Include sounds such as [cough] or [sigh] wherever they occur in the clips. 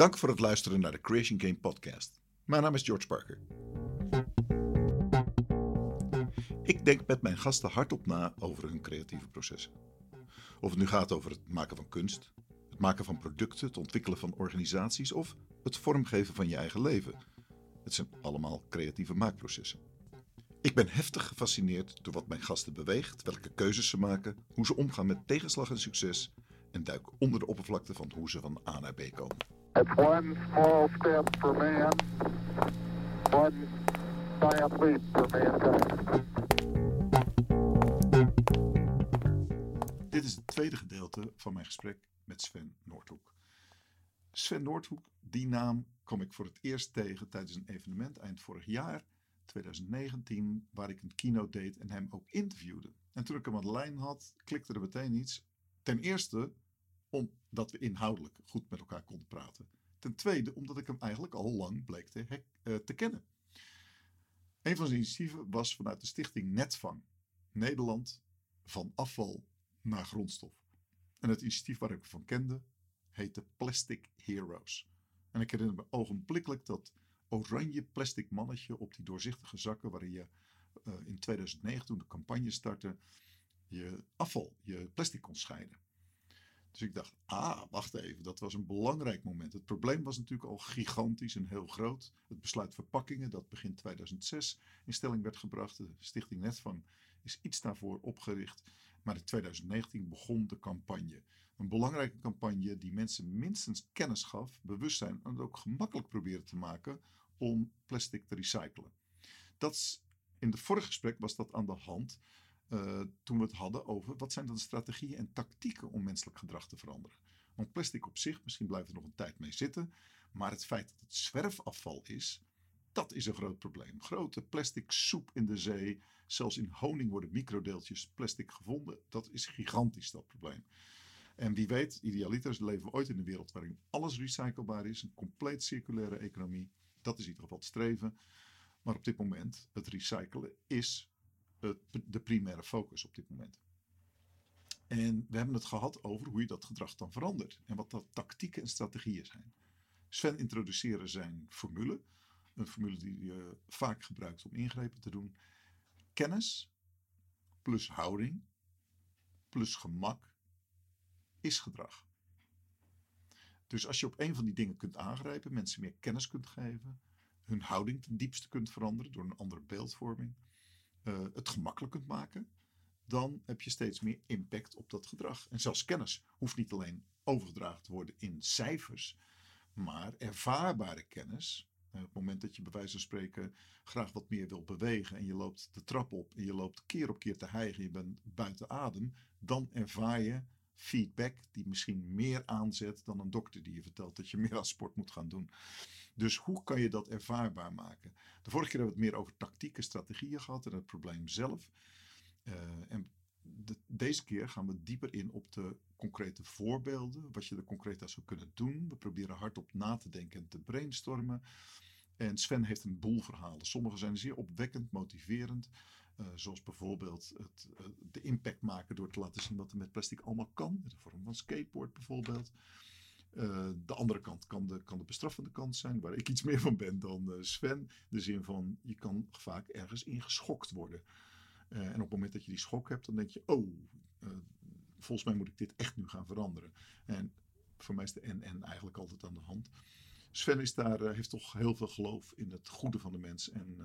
Dank voor het luisteren naar de Creation Game podcast. Mijn naam is George Parker. Ik denk met mijn gasten hardop na over hun creatieve processen. Of het nu gaat over het maken van kunst, het maken van producten, het ontwikkelen van organisaties of het vormgeven van je eigen leven. Het zijn allemaal creatieve maakprocessen. Ik ben heftig gefascineerd door wat mijn gasten beweegt, welke keuzes ze maken, hoe ze omgaan met tegenslag en succes en duik onder de oppervlakte van hoe ze van A naar B komen. It's one small step for man, one giant leap for mankind. Dit is het tweede gedeelte van mijn gesprek met Sven Noordhoek. Sven Noordhoek, die naam kwam ik voor het eerst tegen tijdens een evenement eind vorig jaar, 2019, waar ik een keynote deed en hem ook interviewde. En toen ik hem aan de lijn had, klikte er meteen iets. Ten eerste omdat we inhoudelijk goed met elkaar konden praten. Ten tweede omdat ik hem eigenlijk al lang bleek te, eh, te kennen. Een van zijn initiatieven was vanuit de stichting Netvang. Nederland van afval naar grondstof. En het initiatief waar ik van kende heette Plastic Heroes. En ik herinner me ogenblikkelijk dat oranje plastic mannetje op die doorzichtige zakken waarin je eh, in 2009 toen de campagne startte je afval, je plastic kon scheiden. Dus ik dacht, ah, wacht even, dat was een belangrijk moment. Het probleem was natuurlijk al gigantisch en heel groot. Het besluit verpakkingen, dat begin 2006 in stelling werd gebracht. De Stichting Netvang is iets daarvoor opgericht. Maar in 2019 begon de campagne. Een belangrijke campagne die mensen minstens kennis gaf, bewustzijn en het ook gemakkelijk probeerde te maken om plastic te recyclen. Dat in het vorige gesprek was dat aan de hand eh, toen we het hadden over wat zijn dan de strategieën en tactieken om menselijk gedrag te veranderen. Want plastic op zich, misschien blijft er nog een tijd mee zitten, maar het feit dat het zwerfafval is, dat is een groot probleem. Grote plastic soep in de zee, zelfs in honing worden microdeeltjes plastic gevonden. Dat is gigantisch, dat probleem. En wie weet, idealiter leven we ooit in een wereld waarin alles recyclebaar is, een compleet circulaire economie. Dat is in ieder geval het streven. Maar op dit moment, het recyclen is de primaire focus op dit moment. En we hebben het gehad over hoe je dat gedrag dan verandert. En wat dat tactieken en strategieën zijn. Sven introduceerde zijn formule. Een formule die je vaak gebruikt om ingrepen te doen. Kennis plus houding plus gemak is gedrag. Dus als je op een van die dingen kunt aangrijpen, mensen meer kennis kunt geven, hun houding ten diepste kunt veranderen door een andere beeldvorming, eh, het gemakkelijk kunt maken, dan heb je steeds meer impact op dat gedrag. En zelfs kennis hoeft niet alleen overgedragen te worden in cijfers, maar ervaarbare kennis. eh, Op het moment dat je bij wijze van spreken graag wat meer wil bewegen en je loopt de trap op en je loopt keer op keer te hijgen, je bent buiten adem, dan ervaar je feedback die misschien meer aanzet dan een dokter die je vertelt dat je meer aan sport moet gaan doen. Dus hoe kan je dat ervaarbaar maken? De vorige keer hebben we het meer over tactieken, strategieën gehad en het probleem zelf. Eh, en de- deze keer gaan we dieper in op de concrete voorbeelden, wat je er concreet aan zou kunnen doen. We proberen hardop na te denken en te brainstormen. En Sven heeft een boel verhalen. Sommige zijn zeer opwekkend, motiverend. Eh, zoals bijvoorbeeld het, eh, de impact maken door te laten zien wat er met plastic allemaal kan. In de vorm van skateboard bijvoorbeeld. Eh, de andere kant kan de, kan de bestraffende kant zijn, waar ik iets [laughs] meer van ben dan Sven. De zin van, je kan vaak ergens in geschokt worden. En op het moment dat je die schok hebt, dan denk je, oh, volgens mij moet ik dit echt nu gaan veranderen. En voor mij is de en-en eigenlijk altijd aan de hand. Sven is daar, heeft toch heel veel geloof in het goede van de mens en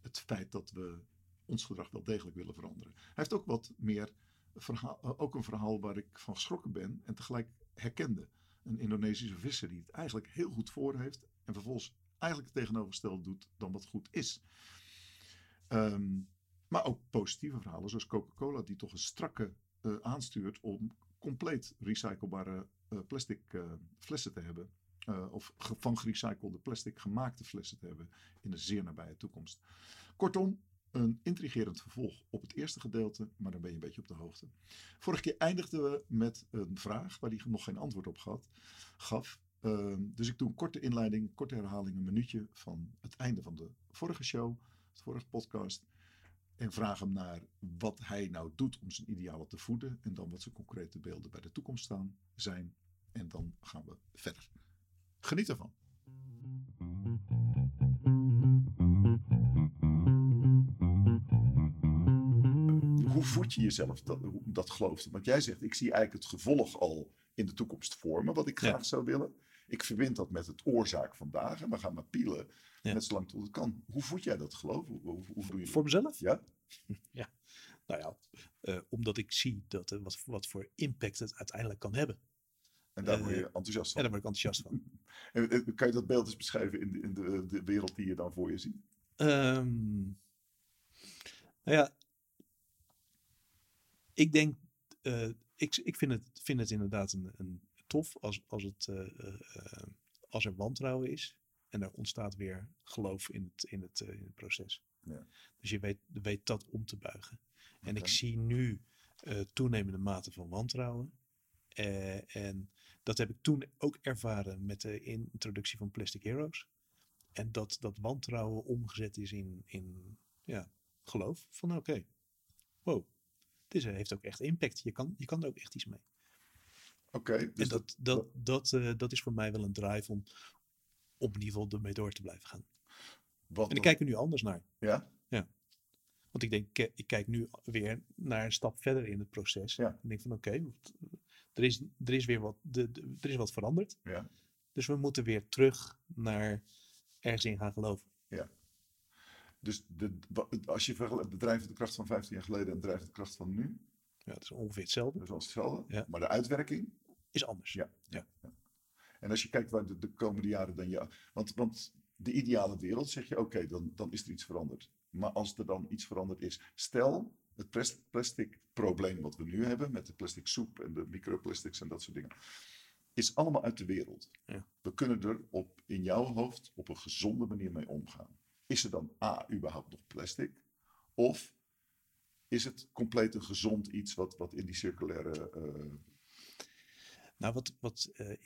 het feit dat we ons gedrag wel degelijk willen veranderen. Hij heeft ook wat meer verhaal, eh, ook een verhaal waar ik van geschrokken ben en tegelijk herkende. Een Indonesische visser die het eigenlijk heel goed voor heeft en vervolgens eigenlijk het tegenovergestelde doet dan wat goed is. Ehm, maar ook positieve verhalen zoals Coca-Cola die toch een strakke eh, aanstuurt om compleet recyclebare eh, plastic flessen te hebben. of van gerecyclede plastic gemaakte flessen te hebben in de zeer nabije toekomst. Kortom, een intrigerend vervolg op het eerste gedeelte, maar dan ben je een beetje op de hoogte. Vorige keer eindigden we met een vraag waar hij nog geen antwoord op gaf. gaf. Ehm, dus ik doe een korte inleiding, een korte herhaling, een minuutje van het einde van de vorige show, de vorige podcast. En vraag hem naar wat hij nou doet om zijn idealen te voeden. En dan wat zijn concrete beelden bij de toekomst staan, zijn. En dan gaan we verder. Geniet. Geniet ervan. Hoe voed je jezelf dat, dat geloof? Want jij zegt, ik zie eigenlijk het gevolg al in de toekomst vormen, wat ik Ja. graag zou willen. Ik verbind dat met het oorzaak vandaag en we gaan maar pielen, Ja. net zolang tot het kan. Hoe voed jij dat geloof? Hoe, hoe, hoe doe je Voor mezelf? [laughs] Ja? Nou ja, eh, omdat ik zie dat, eh, wat, wat voor impact het uiteindelijk kan hebben. En daar word je Eh, enthousiast En van. daar word ik enthousiast van. [laughs] En, en kan je dat beeld eens beschrijven in, de, in de, de wereld die je dan voor je ziet? Ehm, nou ja, ik denk, eh, ik, ik vind, het, vind het inderdaad een, een tof als, als, het, eh, eh, als er wantrouwen is en er ontstaat weer geloof in het, in het, in het proces. Ja. Dus je weet, weet dat om te buigen. En ik zie nu toenemende mate van wantrouwen. En dat heb ik toen ook ervaren met de introductie van Plastic Heroes. En dat dat wantrouwen omgezet is in, in ja, geloof. Van oké, wow, dit is- heeft ook echt impact. Je kan, je kan er ook echt iets mee. Oké, dus en dat, dat, dat, eh, dat is voor mij wel een drive om op in ieder ermee door te blijven gaan. wat, En ik kijk er nu anders naar. Ja? Want ik denk, ik- kijk nu weer naar een stap verder in het proces. Ja. En denk van oké, er, is, er is weer wat, de, de- er is wat veranderd. Ja. Dus we moeten weer terug naar ergens in gaan geloven. Dus de, als je vergelijkt de drijvende kracht van 15 jaar geleden en de drijvende kracht van nu, Ja, het is ongeveer hetzelfde. dat is wel hetzelfde. Ja. Maar de uitwerking, Is anders. ja. Ja. En als je kijkt waar de, de komende jaren dan ja. Want, want de ideale wereld zeg je, oké, dan, dan is er iets veranderd. Maar als er dan iets veranderd is, stel het plas- plastic probleem wat we nu hebben, met de plastic soep en de microplastics en dat soort dingen, is allemaal uit de wereld. Ja. We kunnen er op, in jouw hoofd op een gezonde manier mee omgaan. Is er dan A, überhaupt nog plastic? Of is het compleet een gezond iets wat, wat in die circulaire... eh, Nou, wat, wat eh,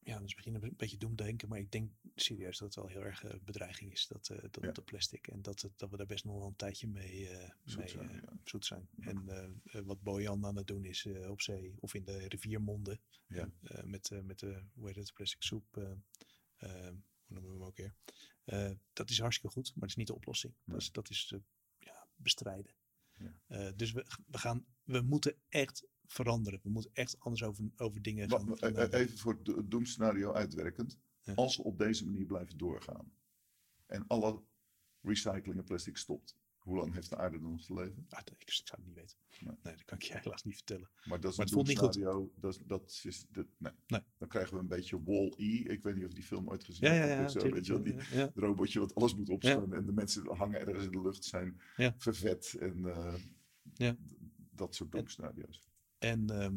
ja, dat is misschien een beetje doemdenken, maar ik denk serieus dat het wel heel erg eh, bedreiging is, dat, dat, Ja. dat plastic. En dat, het, dat we daar best nog wel een tijdje mee, Zoet mee zijn, ja. zoet zijn. Ja. En wat Bojan aan het doen is op zee of in de riviermonden, Ja. met, met de, hoe heet het, plastic soep, hoe noemen we hem ook weer. Eh, dat is hartstikke goed, maar dat is niet de oplossing. Nee. Dat is, dat is eh, ja, bestrijden. Ja. Eh, dus we, we, gaan, we moeten echt veranderen. We moeten echt anders over, over dingen gaan. Even voor het do- doemscenario uitwerkend. Ja. Als we op deze manier blijven doorgaan en alle recycling en plastic stopt, hoe lang heeft de aarde dan nog te leven? Ah, dat- ik, ik zou het niet weten. Nee. Nee. dat kan ik je helaas niet vertellen. Maar dat is Maar een het voelt niet goed. Dat, is- dat is de, nee. Nee. Dan krijgen we een beetje Wall-E. Ik weet niet of je die film ooit gezien Ja, ja, hebt. ja. Zo, weet je die, ja, robotje wat alles moet opstaan en de mensen hangen ergens in de lucht zijn vervet en eh, Ja. dat soort doemscenario's. En, ehm,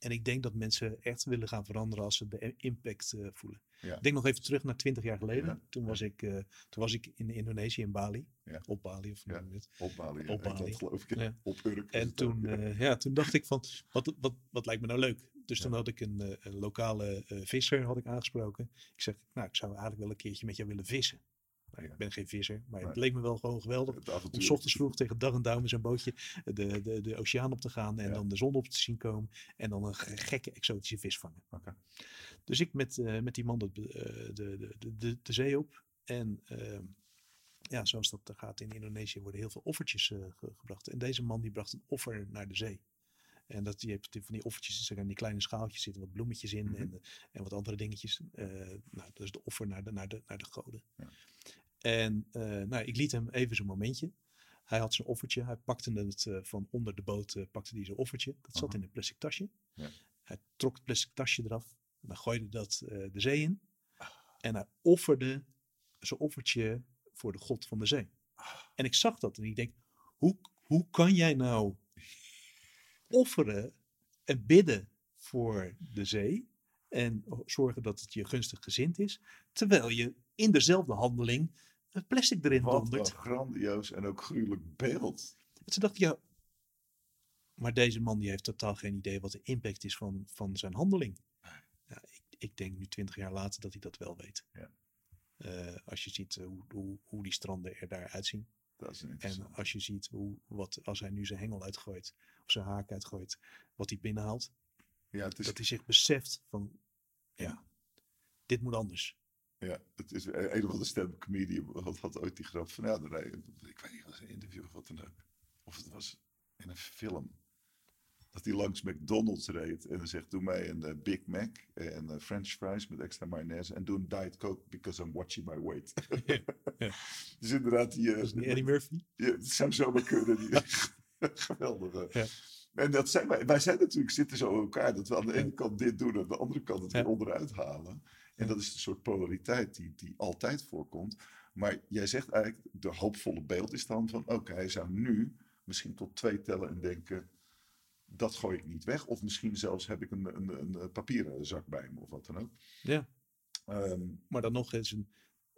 en ik denk dat mensen echt willen gaan veranderen als ze de impact eh, voelen. Ja. Ik denk nog even terug naar twintig jaar geleden. Ja. Toen, was ik, eh, toen was ik in Indonesië, in Bali. Ja. Op Bali, of Ja. het? Op Bali, Op Bali. geloof ik. Op Urk. En toen, ja. eh, ja, toen dacht ik van, wat, wat, wat lijkt me nou leuk? Dus toen had ik een, eh, een lokale visser had ik aangesproken. Ik zeg, nou, ik zou eigenlijk wel een keertje met jou willen vissen. Nou. Ik ben geen visser, maar het leek me wel gewoon geweldig. Om s ochtends vroeg tegen dag en dauw met zo'n bootje de, de, de oceaan op te gaan en Ja. dan de zon op te zien komen en dan een ge- gekke exotische vis vangen. Dus ik met, eh, met die man de, de, de, de, de, zee op en ehm, ja, zoals dat gaat in Indonesië worden heel veel offertjes eh, ge- gebracht. En deze man die bracht een offer naar de zee. En dat, die heeft van die offertjes, er zijn die kleine schaaltjes zitten wat bloemetjes in Mhm. en, eh, en wat andere dingetjes. Eh, nou, dat is de offer naar de, naar de, naar de goden. Ja. En eh, nou, ik liet hem even zijn momentje. Hij had zijn offertje, hij pakte het eh, van onder de boot, eh, pakte hij zijn offertje. Dat zat in een plastic tasje. Ja. Hij trok het plastic tasje eraf, en dan gooide dat de zee in. En hij offerde zijn offertje voor de god van de zee. En ik zag dat en ik denk, hoe, hoe kan jij nou offeren en bidden voor de zee en zorgen dat het je gunstig gezind is, terwijl je in dezelfde handeling het plastic erin Wat een dondert. grandioos en ook gruwelijk beeld. En toen dacht ik, ja, maar deze man die heeft totaal geen idee wat de impact is van, van zijn handeling. Ja, ik, ik denk nu twintig jaar later dat hij dat wel weet. Ja. Eh, als je ziet eh, hoe, hoe, hoe die stranden er daar uitzien. Dat is een En als je ziet hoe, wat, als hij nu zijn hengel uitgooit, of zijn haak uitgooit, wat hij binnenhaalt. Ja, het is, dat hij zich beseft van, ja, dit moet anders. Ja, het is een een of andere stand-up comedian had, had ooit die grap van, ja, dan rij- ik weet niet, was een interview of wat dan ook. Of het was in een film. Dat hij langs McDonald's reed en dan zegt, doe mij een eh, Big Mac en eh, french fries met extra mayonaise en doe een Diet Coke because I'm watching my weight. [laughs] ja. Dus inderdaad, die, eh, niet Eddie Murphy. ja, het zou zomaar kunnen. Die, [laughs] geweldig. Ja. En dat zijn wij, wij zijn natuurlijk zitten zo in elkaar dat we aan de ene kant dit doen en aan de andere kant het weer onderuit halen. En dat is een soort polariteit die, die altijd voorkomt. Maar jij zegt eigenlijk, de hoopvolle beeld is dan van, oké, hij zou nu misschien tot twee tellen en denken, dat gooi ik niet weg. Of misschien zelfs heb ik een, een, een, papieren zak bij me of wat dan ook. Ja. Ehm, Maar dan nog eens een.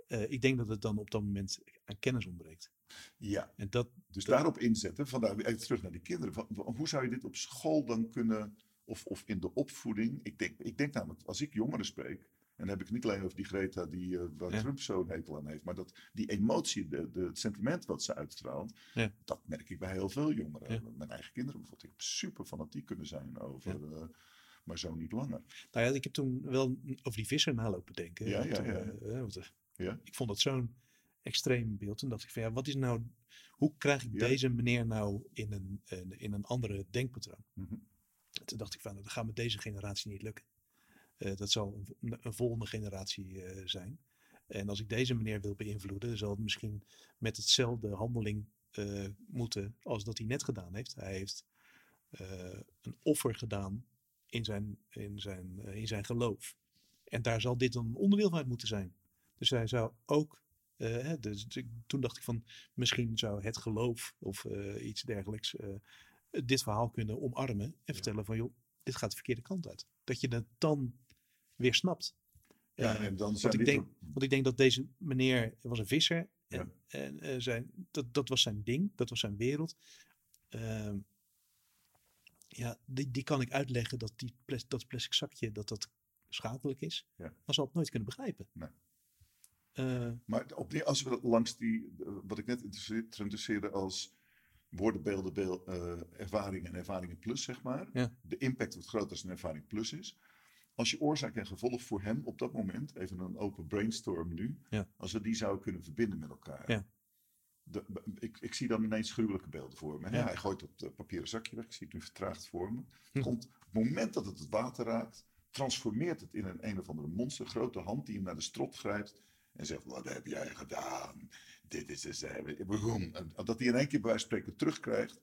eh, ik denk dat het dan op dat moment aan kennis ontbreekt. ja, En dat, Dus Dat- daarop inzetten, vandaar even terug naar die kinderen. Van- hoe zou je dit op school dan kunnen, of, of in de opvoeding? Ik denk, ik denk namelijk, als ik jongeren spreek, en dan heb ik het niet alleen over die Greta die, eh, waar Ja. Trump zo'n hekel aan heeft, maar dat die emotie, de, de, het sentiment wat ze uitstraalt, Ja. dat merk ik bij heel veel jongeren. Ja. Mijn eigen kinderen bijvoorbeeld, ik heb super fanatiek kunnen zijn over, eh, maar zo niet langer. nou ja, ik heb toen wel over die visser nalopen denken. Ja, ja, ja. eh, want, Ja. Ik vond dat zo'n extreem beeld. Toen dacht ik van ja, wat is nou. Hoe krijg ik Ja. deze meneer nou in een, een- in een andere denkpatroon? Mhm. Toen dacht ik van, nou, dat gaat met deze generatie niet lukken. Eh, dat zal een, een volgende generatie eh, zijn. En als ik deze meneer wil beïnvloeden, zal het misschien met hetzelfde handeling eh, moeten als dat hij net gedaan heeft. Hij heeft een offer gedaan in zijn, in, zijn, in zijn geloof. En daar zal dit dan een onderdeel van uit moeten zijn. Dus hij zou ook. hè, dus ik- toen dacht ik van misschien zou het geloof of iets dergelijks dit verhaal kunnen omarmen en vertellen van joh, dit gaat de verkeerde kant uit. Dat je het dan weer snapt. Ja, Eh, en dan want, ik denk, want ik denk dat deze meneer was een visser. En, Ja. en eh, zijn, dat, dat was zijn ding, dat was zijn wereld. Ehm, ja, die, die kan ik uitleggen dat die plas- dat plastic zakje dat dat schadelijk is. Ja. Maar zal het nooit kunnen begrijpen. Nee. Eh, Maar op die, als we langs die, wat ik net interesseer- interesseerde als woorden, beelden, beel, eh, ervaringen en ervaringen plus, zeg maar. Ja. De impact wordt groter als een ervaring plus is. Als je oorzaak en gevolg voor hem op dat moment, even een open brainstorm nu, Ja. als we die zouden kunnen verbinden met elkaar. Ja. De, ik, ik zie dan ineens gruwelijke beelden voor me. Ja. Hij gooit het papieren zakje weg, ik zie het nu vertraagd voor me. Hm. Komt, op het moment dat het het water raakt, transformeert het in een een of andere monster, grote hand die hem naar de strot grijpt en zegt, wat heb jij gedaan? Dit is? En Dat hij in één keer bij wijze van spreken terugkrijgt,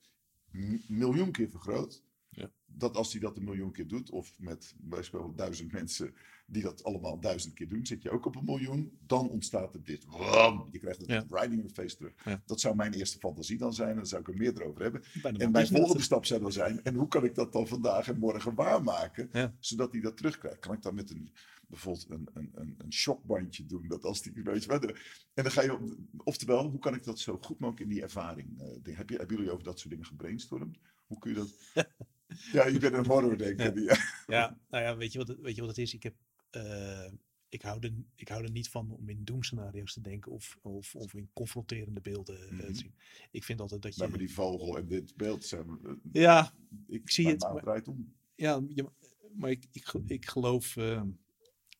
miljoen keer vergroot. Ja. Dat als hij dat een miljoen keer doet, of met bij wijze van duizend mensen die dat allemaal duizend keer doen, zit je ook op een miljoen. Dan ontstaat er dit. Wam! Je krijgt het Ja. riding face terug. Ja. Dat zou mijn eerste fantasie dan zijn. En daar zou ik er meer over hebben. En mijn volgende stap zou dan zijn, en hoe kan ik dat dan vandaag en morgen waarmaken, Ja. zodat hij dat terugkrijgt? Kan ik dan met een, bijvoorbeeld een, een, een, een shockbandje doen, dat als die, weet je en dan ga je, op- oftewel, hoe kan ik dat zo goed mogelijk in die ervaring, eh, heb je, hebben jullie over dat soort dingen gebrainstormd? Hoe kun je dat, [laughs] ja, je bent een horror denker. Ja. Die, Ja, nou ja, weet je wat het, weet je wat het is? Ik, heb, eh, ik, hou er, ik hou er niet van om in doemscenario's te denken of, of, of in confronterende beelden eh, Mhm. te zien. Ik vind altijd dat je... maar die vogel en dit beeld zijn, eh, Ja, ik, zie het, maar- draait om. ja je- maar ik, ik, ik geloof... eh,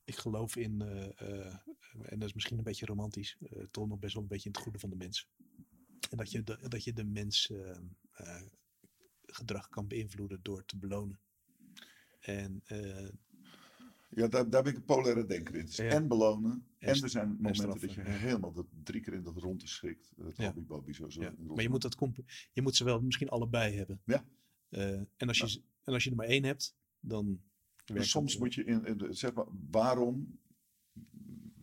ik geloof in, en dat is misschien een beetje romantisch, eh, toch nog best wel een beetje in het goede van de mens. En dat je de, dat je de mens eh, eh, gedrag kan beïnvloeden door te belonen. En eh, Ja, daar, daar ben ik een polaire denker in. Ja. en belonen, En er zijn momenten dat je ja. helemaal dat drie keer in de ronde schrikt. Het Ja. hobby-bobby zo. zo maar je moet, dat je moet ze wel misschien allebei hebben. Ja. Eh, en, als je, en als je er maar één hebt, dan. Maar werkt soms moet je in, zeg maar, waarom?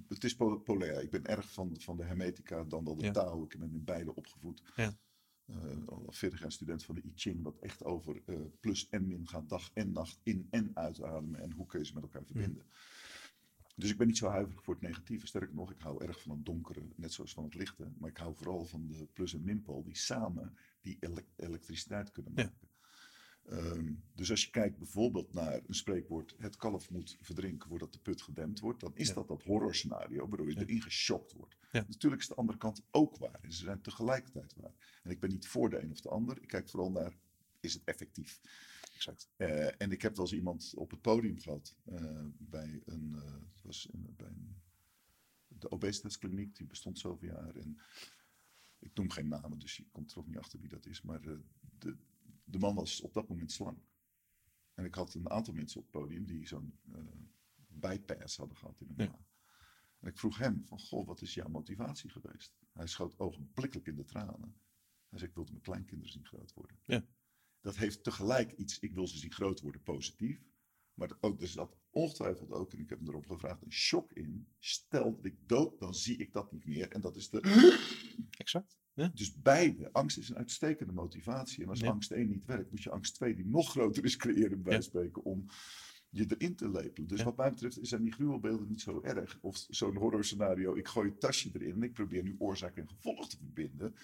Het is po- polair. Ik ben erg van, van de hermetica dan wel de Ja. Tao. Ik ben in beide opgevoed. Ja. Eh, al 40 jaar student van de I Ching, wat echt over eh, plus en min gaat, dag en nacht in en uitademen en hoe kun je ze met elkaar verbinden. Dus ik ben niet zo huiverig voor het negatieve. Sterker nog, ik hou erg van het donkere, net zoals van het lichte. Maar ik hou vooral van de plus- en minpool die samen die elek- elektriciteit kunnen Ja. Ehm, dus als je kijkt bijvoorbeeld naar een spreekwoord, het kalf moet verdrinken voordat de put gedempt wordt, dan is Ja. dat dat horrorscenario waardoor je Ja. erin geschokt wordt. Ja. Natuurlijk is de andere kant ook waar en ze zijn tegelijkertijd waar. En ik ben niet voor de een of de ander, ik kijk vooral naar, is het effectief? exact. Eh, en ik heb wel eens iemand op het podium gehad eh, bij een, eh, het was in, bij een, de obesitaskliniek, die bestond zoveel jaar. En ik noem geen namen, dus je komt er ook niet achter wie dat is. Maar de, de man was op dat moment slank. En ik had een aantal mensen op het podium die zo'n eh, bypass hadden gehad in hun Ja. En ik vroeg hem van, goh, wat is jouw motivatie geweest? Hij schoot ogenblikkelijk in de tranen. Hij zei, ik wilde mijn kleinkinderen zien groot worden. Ja. Dat heeft tegelijk iets, ik wil ze zien groot worden, positief. Maar ook, er zat ongetwijfeld ook, en ik heb hem erop gevraagd, een shock in. Stel dat ik dood, dan zie ik dat niet meer. En dat is de... [gasps] Exact. Ja. Dus beide. Angst is een uitstekende motivatie. En als Ja. angst 1 niet werkt, moet je angst 2, die nog groter is, creëren bij Ja. spreken. Om je erin te lepelen. Dus wat mij betreft zijn die gruwelbeelden niet zo erg. Of zo'n horrorscenario, ik gooi het tasje erin en ik probeer nu oorzaak en gevolg te verbinden.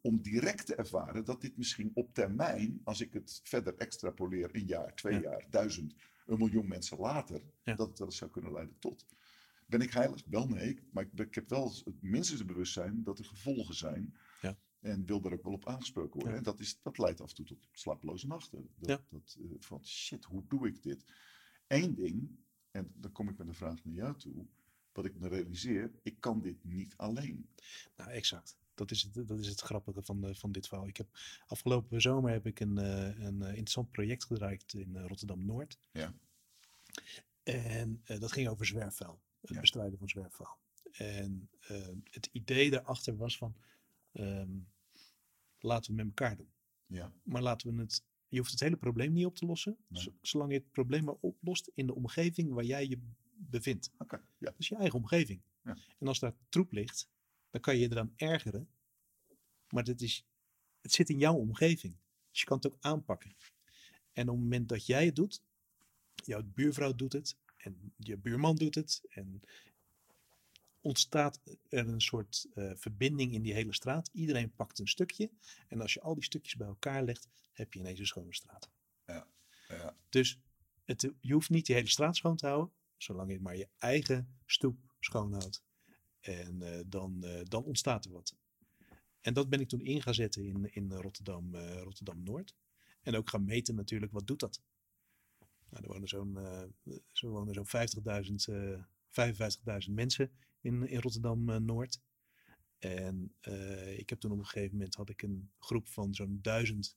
Om direct te ervaren dat dit misschien op termijn, als ik het verder extrapoleer, een jaar, twee Ja. jaar, duizend, een miljoen mensen later, Ja. dat het wel eens zou kunnen leiden tot. Ben ik heilig? Wel nee. Maar ik, ik heb wel het minstens het bewustzijn dat er gevolgen zijn. Ja. En wil daar ook wel op aangesproken worden. Ja. En dat, is, dat leidt af en toe tot slapeloze nachten. Dat, dat, eh, van shit, hoe doe ik dit? Eén ding, en dan kom ik met een vraag naar jou toe. Wat ik me realiseer, ik kan dit niet alleen. Nou, exact. Dat is het, dat is het grappige van, eh, van dit verhaal. Ik heb, afgelopen zomer heb ik een, eh, een eh, interessant project gedraaid in Rotterdam-Noord. Ja. En dat ging over zwerfvuil. Het Ja. bestrijden van zwerfvuil. En het idee daarachter was van, ehm, laten we het met elkaar doen. Ja, Maar laten we het, je hoeft het hele probleem niet op te lossen. Nee. Zolang je het probleem maar oplost in de omgeving waar jij je bevindt. oké. Ja. Dat is je eigen omgeving. Ja. En als daar troep ligt, dan kan je je eraan ergeren. Maar dit is, het zit in jouw omgeving. Dus je kan het ook aanpakken. En op het moment dat jij het doet, jouw buurvrouw doet het, en je buurman doet het, en ontstaat er een soort eh, verbinding in die hele straat. Iedereen pakt een stukje. En als je al die stukjes bij elkaar legt, heb je ineens een schone straat. Ja. Dus het, je hoeft niet die hele straat schoon te houden, zolang je maar je eigen stoep schoonhoudt. En eh, dan, eh, dan ontstaat er wat. En dat ben ik toen in gaan zetten in, in Rotterdam, eh, Rotterdam-Noord. En ook gaan meten natuurlijk, wat doet dat? Nou, er wonen zo'n eh, zo'n 50.000, eh 55.000 mensen in, in Rotterdam-Noord. en eh, ik heb toen op een gegeven moment had ik een groep van zo'n duizend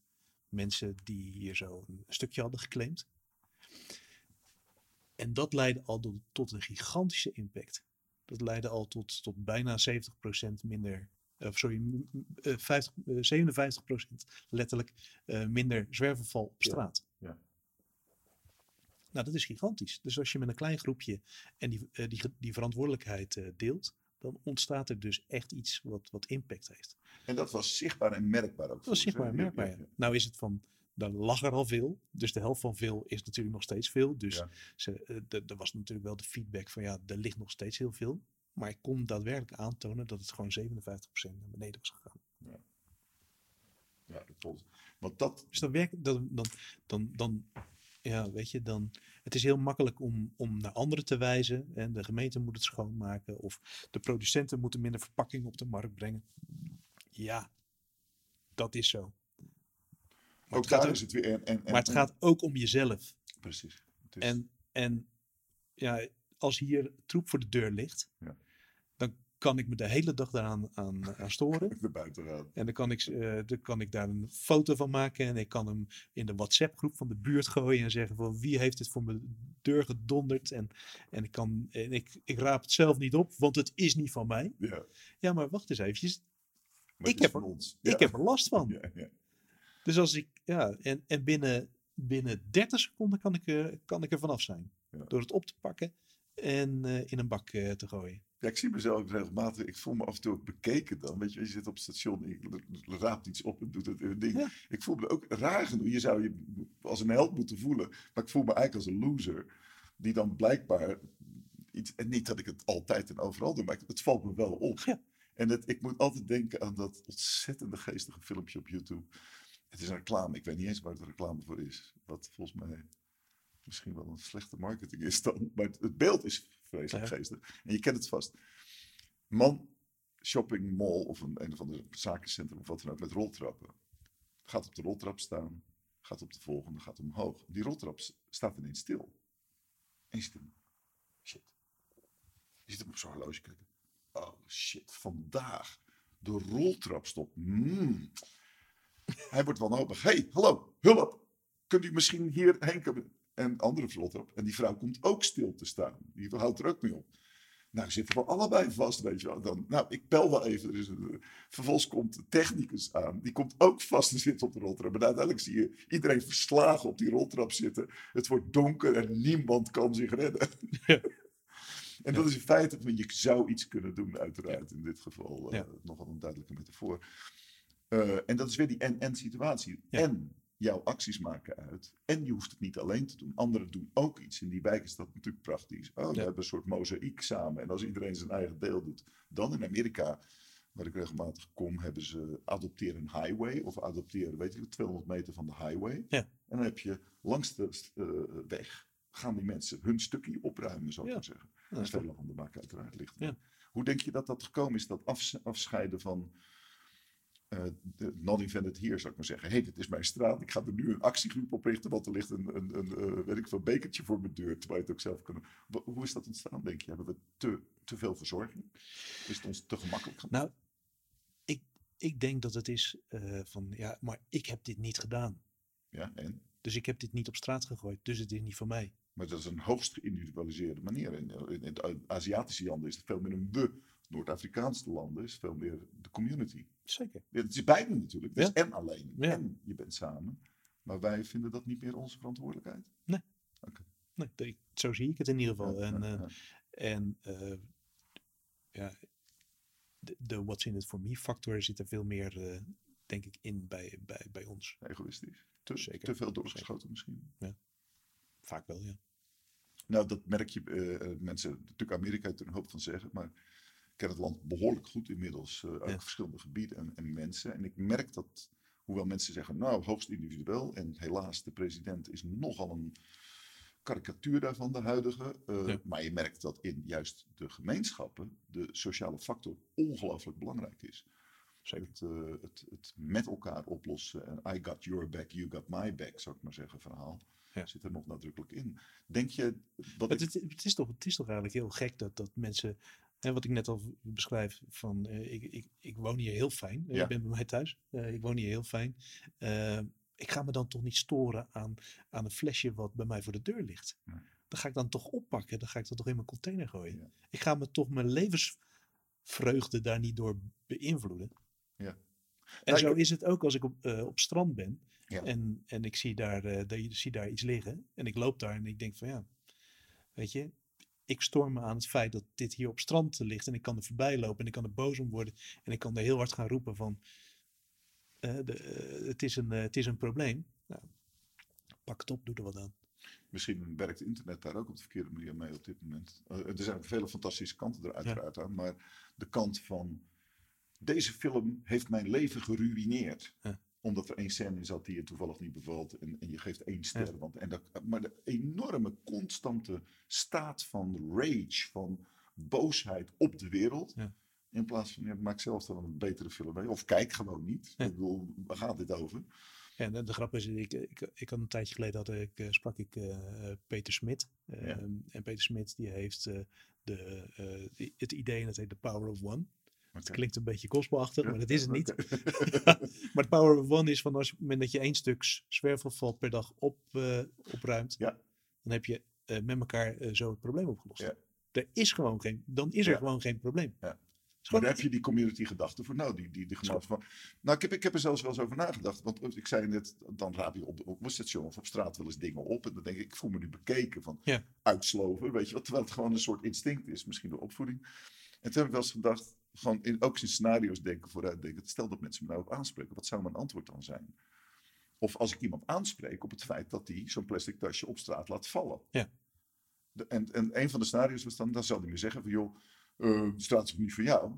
mensen die hier zo een stukje hadden geclaimd. En dat leidde al tot een gigantische impact. Dat leidde al tot, tot bijna 70% minder, of sorry, m- m- eh, 50, eh, 57% letterlijk minder zwerverval op straat. ja. Nou, dat is gigantisch. Dus als je met een klein groepje en die, die, die verantwoordelijkheid deelt, dan ontstaat er dus echt iets wat, wat impact heeft. En dat was zichtbaar en merkbaar ook. Dat was zichtbaar en merkbaar. ja, ja. Nou is het van, daar lag er al veel. Dus de helft van veel is natuurlijk nog steeds veel. Dus Ja. ze, eh, er was natuurlijk wel de feedback van ja, er ligt nog steeds heel veel. Maar ik kon daadwerkelijk aantonen dat het gewoon 57% naar beneden was gegaan. Ja, dat klopt. Want dat, Dus dan werkt, dan, dan, dan, dan, ja, weet je, dan, het is heel makkelijk om, om naar anderen te wijzen. En de gemeente moet het schoonmaken. Of de producenten moeten minder verpakkingen op de markt brengen. Ja, dat is zo. Maar ook het gaat daar ook- is het weer. En, en, Maar het gaat ook om jezelf. Precies. Is- En, en ja, als hier troep voor de deur ligt, Ja. dan kan ik me de hele dag daaraan aan, aan storen. [laughs] En dan kan, ik, eh, dan kan ik daar een foto van maken en ik kan hem in de WhatsApp-groep van de buurt gooien en zeggen van wie heeft dit voor mijn deur gedonderd. En, en, ik, kan, en ik, ik raap het zelf niet op, want het is niet van mij. Ja, Ja, maar wacht eens eventjes. maar Ik heb er- ons. Ik heb er last van. Ja, ja. Dus als ik, ja, en, en binnen, binnen 30 seconden kan ik, er, kan ik er vanaf zijn. Ja. Door het op te pakken en eh, in een bak eh, te gooien. Ja, ik zie mezelf regelmatig. Ik voel me af en toe ook bekeken dan. Weet je, je zit op het station, je raapt iets op en doet het ding. Ja. Ik voel me ook raar genoeg. Je zou je als een held moeten voelen. Maar ik voel me eigenlijk als een loser. Die dan blijkbaar iets. En niet dat ik het altijd en overal doe, maar het valt me wel op. Ja. En het, ik moet altijd denken aan dat ontzettende geestige filmpje op YouTube. Het is een reclame. Ik weet niet eens waar het een reclame voor is. Wat volgens mij misschien wel een slechte marketing is dan. Maar het, het beeld is vreselijk Ja. geestig. En je kent het vast. Man, shopping mall of een, een of ander zakencentrum of wat dan ook met roltrappen. Gaat op de roltrap staan. Gaat op de volgende, gaat omhoog. Die roltrap staat ineens stil. En je zit hem, shit. Je zit hem op zo'n horloge kijken. Oh shit, vandaag. De roltrap stopt. Mm. Hij wordt wanhopig. hey, hallo, hulp. Kunt u misschien hierheen komen? En andere roltrap. En die vrouw komt ook stil te staan. Die houdt er ook mee op. Nou, zitten we allebei vast, weet je wel. Dan, nou, ik bel wel even. Er is een, vervolgens komt de technicus aan. Die komt ook vast te zitten op de roltrap. En uiteindelijk zie je iedereen verslagen op die roltrap zitten. Het wordt donker en niemand kan zich redden. Ja. [laughs] En dat is in feite, van, je zou iets kunnen doen, uiteraard. In dit geval eh, Ja. nogal een duidelijke metafoor. Eh, en dat is weer die en-en situatie. Ja. En jouw acties maken uit. En je hoeft het niet alleen te doen. Anderen doen ook iets. In die wijk is dat natuurlijk prachtig. Oh, we hebben een soort mozaïek samen. En als iedereen zijn eigen deel doet. Dan in Amerika, waar ik regelmatig kom, hebben ze adopteren een highway. Of adopteren, weet je, 200 meter van de highway. Ja. En dan heb je langs de eh, weg, gaan die mensen hun stukje opruimen, zou ik Ja. maar zeggen. Ja, En is vele handen maken uiteraard licht. Ja. Hoe denk je dat dat gekomen is, dat afs- afscheiden van eh, de not invented here, zou ik maar zeggen. Hé, hey, dit is mijn straat, ik ga er nu een actiegroep oprichten, want er ligt een, een, een eh, weet ik veel, bekertje voor mijn deur, terwijl je het ook zelf. Wa- Hoe is dat ontstaan, denk je? Hebben we te, te veel verzorging? Is het ons te gemakkelijk gaan? Nou, ik, ik denk dat het is eh, van, ja, maar ik heb dit niet gedaan. Ja, en? Dus ik heb dit niet op straat gegooid, dus het is niet van mij. Maar dat is een hoogst geïndividualiseerde manier. In, in, in de Aziatische landen is het veel meer een we. Noord-Afrikaanse landen is veel meer de community. Zeker. Ja, Het is beide natuurlijk. Ja. en alleen. Ja. En je bent samen. Maar wij vinden dat niet meer onze verantwoordelijkheid. Nee, de- zo zie ik het in ieder geval. Ja, en ja, eh, ja. en eh, ja, de, de what's in it for me factor zit er veel meer, eh, denk ik, in bij, bij, bij ons. Egoïstisch. Te, Zeker. te veel doorgeschoten misschien. Vaak wel, ja. Nou, dat merk je. mensen, natuurlijk Amerika heeft er een hoop van zeggen. Maar ken het land behoorlijk goed inmiddels. eh uit Ja. verschillende gebieden en, en mensen. En ik merk dat, hoewel mensen zeggen, nou, hoogst individueel. En helaas, de president is nogal een karikatuur daarvan, de huidige. eh, Ja. Maar je merkt dat in juist de gemeenschappen de sociale factor ongelooflijk belangrijk is. Zeker. Het, eh, het, het met elkaar oplossen. En I got your back, you got my back, zou ik maar zeggen, verhaal. Ja. Zit er nog nadrukkelijk in. Denk je dat ik- het, het, is toch, het is toch eigenlijk heel gek dat, dat mensen, hè, wat ik net al beschrijf, van eh, ik, ik, ik woon hier heel fijn. Eh, Ja. Ik ben bij mij thuis. Eh, ik woon hier heel fijn. Ik ga me dan toch niet storen aan, aan een flesje wat bij mij voor de deur ligt. Nee. Dan ga ik dan toch oppakken. Dan ga ik dat toch in mijn container gooien. Ja. Ik ga me toch mijn levensvreugde daar niet door beïnvloeden. Ja. En Nou, zo ik- is het ook als ik op, op strand ben. Ja. En, en ik zie daar, eh, de- zie daar iets liggen. En ik loop daar en ik denk van ja, weet je, ik storm me aan het feit dat dit hier op strand ligt. En ik kan er voorbij lopen en ik kan er boos om worden. En ik kan er heel hard gaan roepen van, eh, de, eh, het, is een, eh, het is een probleem. Nou, pak het op, doe er wat aan. Misschien werkt internet daar ook op de verkeerde manier mee op dit moment. Er zijn vele fantastische kanten er uiteraard aan. Maar de kant van... Deze film heeft mijn leven geruïneerd. Ja. Omdat er één scène in zat die je toevallig niet bevalt. En, en je geeft één ster. Ja. Want, en dat, maar de enorme constante staat van rage, van boosheid op de wereld. Ja. In plaats van, ja, maak zelf dan een betere film mee. Of kijk gewoon niet. Ja. Ik bedoel, waar gaat dit over? Ja, de, de grap is, ik, ik, ik had een tijdje geleden had ik, eh, sprak ik eh, Peter Smit. Ehm, En Peter Smit die heeft eh, de, het idee en dat heet The Power of One. Het klinkt een beetje Ja, maar dat is het niet. [laughs] [laughs] maar het Power of One is van als moment dat je één stuk zwervelval per dag op, eh, opruimt, Ja. dan heb je eh, met elkaar eh, zo het probleem opgelost. Ja. Er is gewoon geen, dan is er Ja. gewoon geen probleem. Ja. Maar daar heb je die community gedachte voor. Nou, die, die, die van. Nou, ik heb, ik heb er zelfs wel eens over nagedacht. Want ik zei net, dan raap je op, op een station of op straat wel eens dingen op. En dan denk ik, ik voel me nu bekeken van Ja. uitsloven. Weet je wat? Terwijl het gewoon een soort instinct is, misschien door opvoeding. En toen heb ik wel eens gedacht, gewoon in, ook in scenario's denken, vooruit denken. Stel dat mensen me nou op aanspreken, wat zou mijn antwoord dan zijn? Of als ik iemand aanspreek op het feit dat hij zo'n plastic tasje op straat laat vallen. Ja. De- en, en een van de scenario's was dan, dan zal hij me zeggen van joh, eh, de straat is niet voor jou.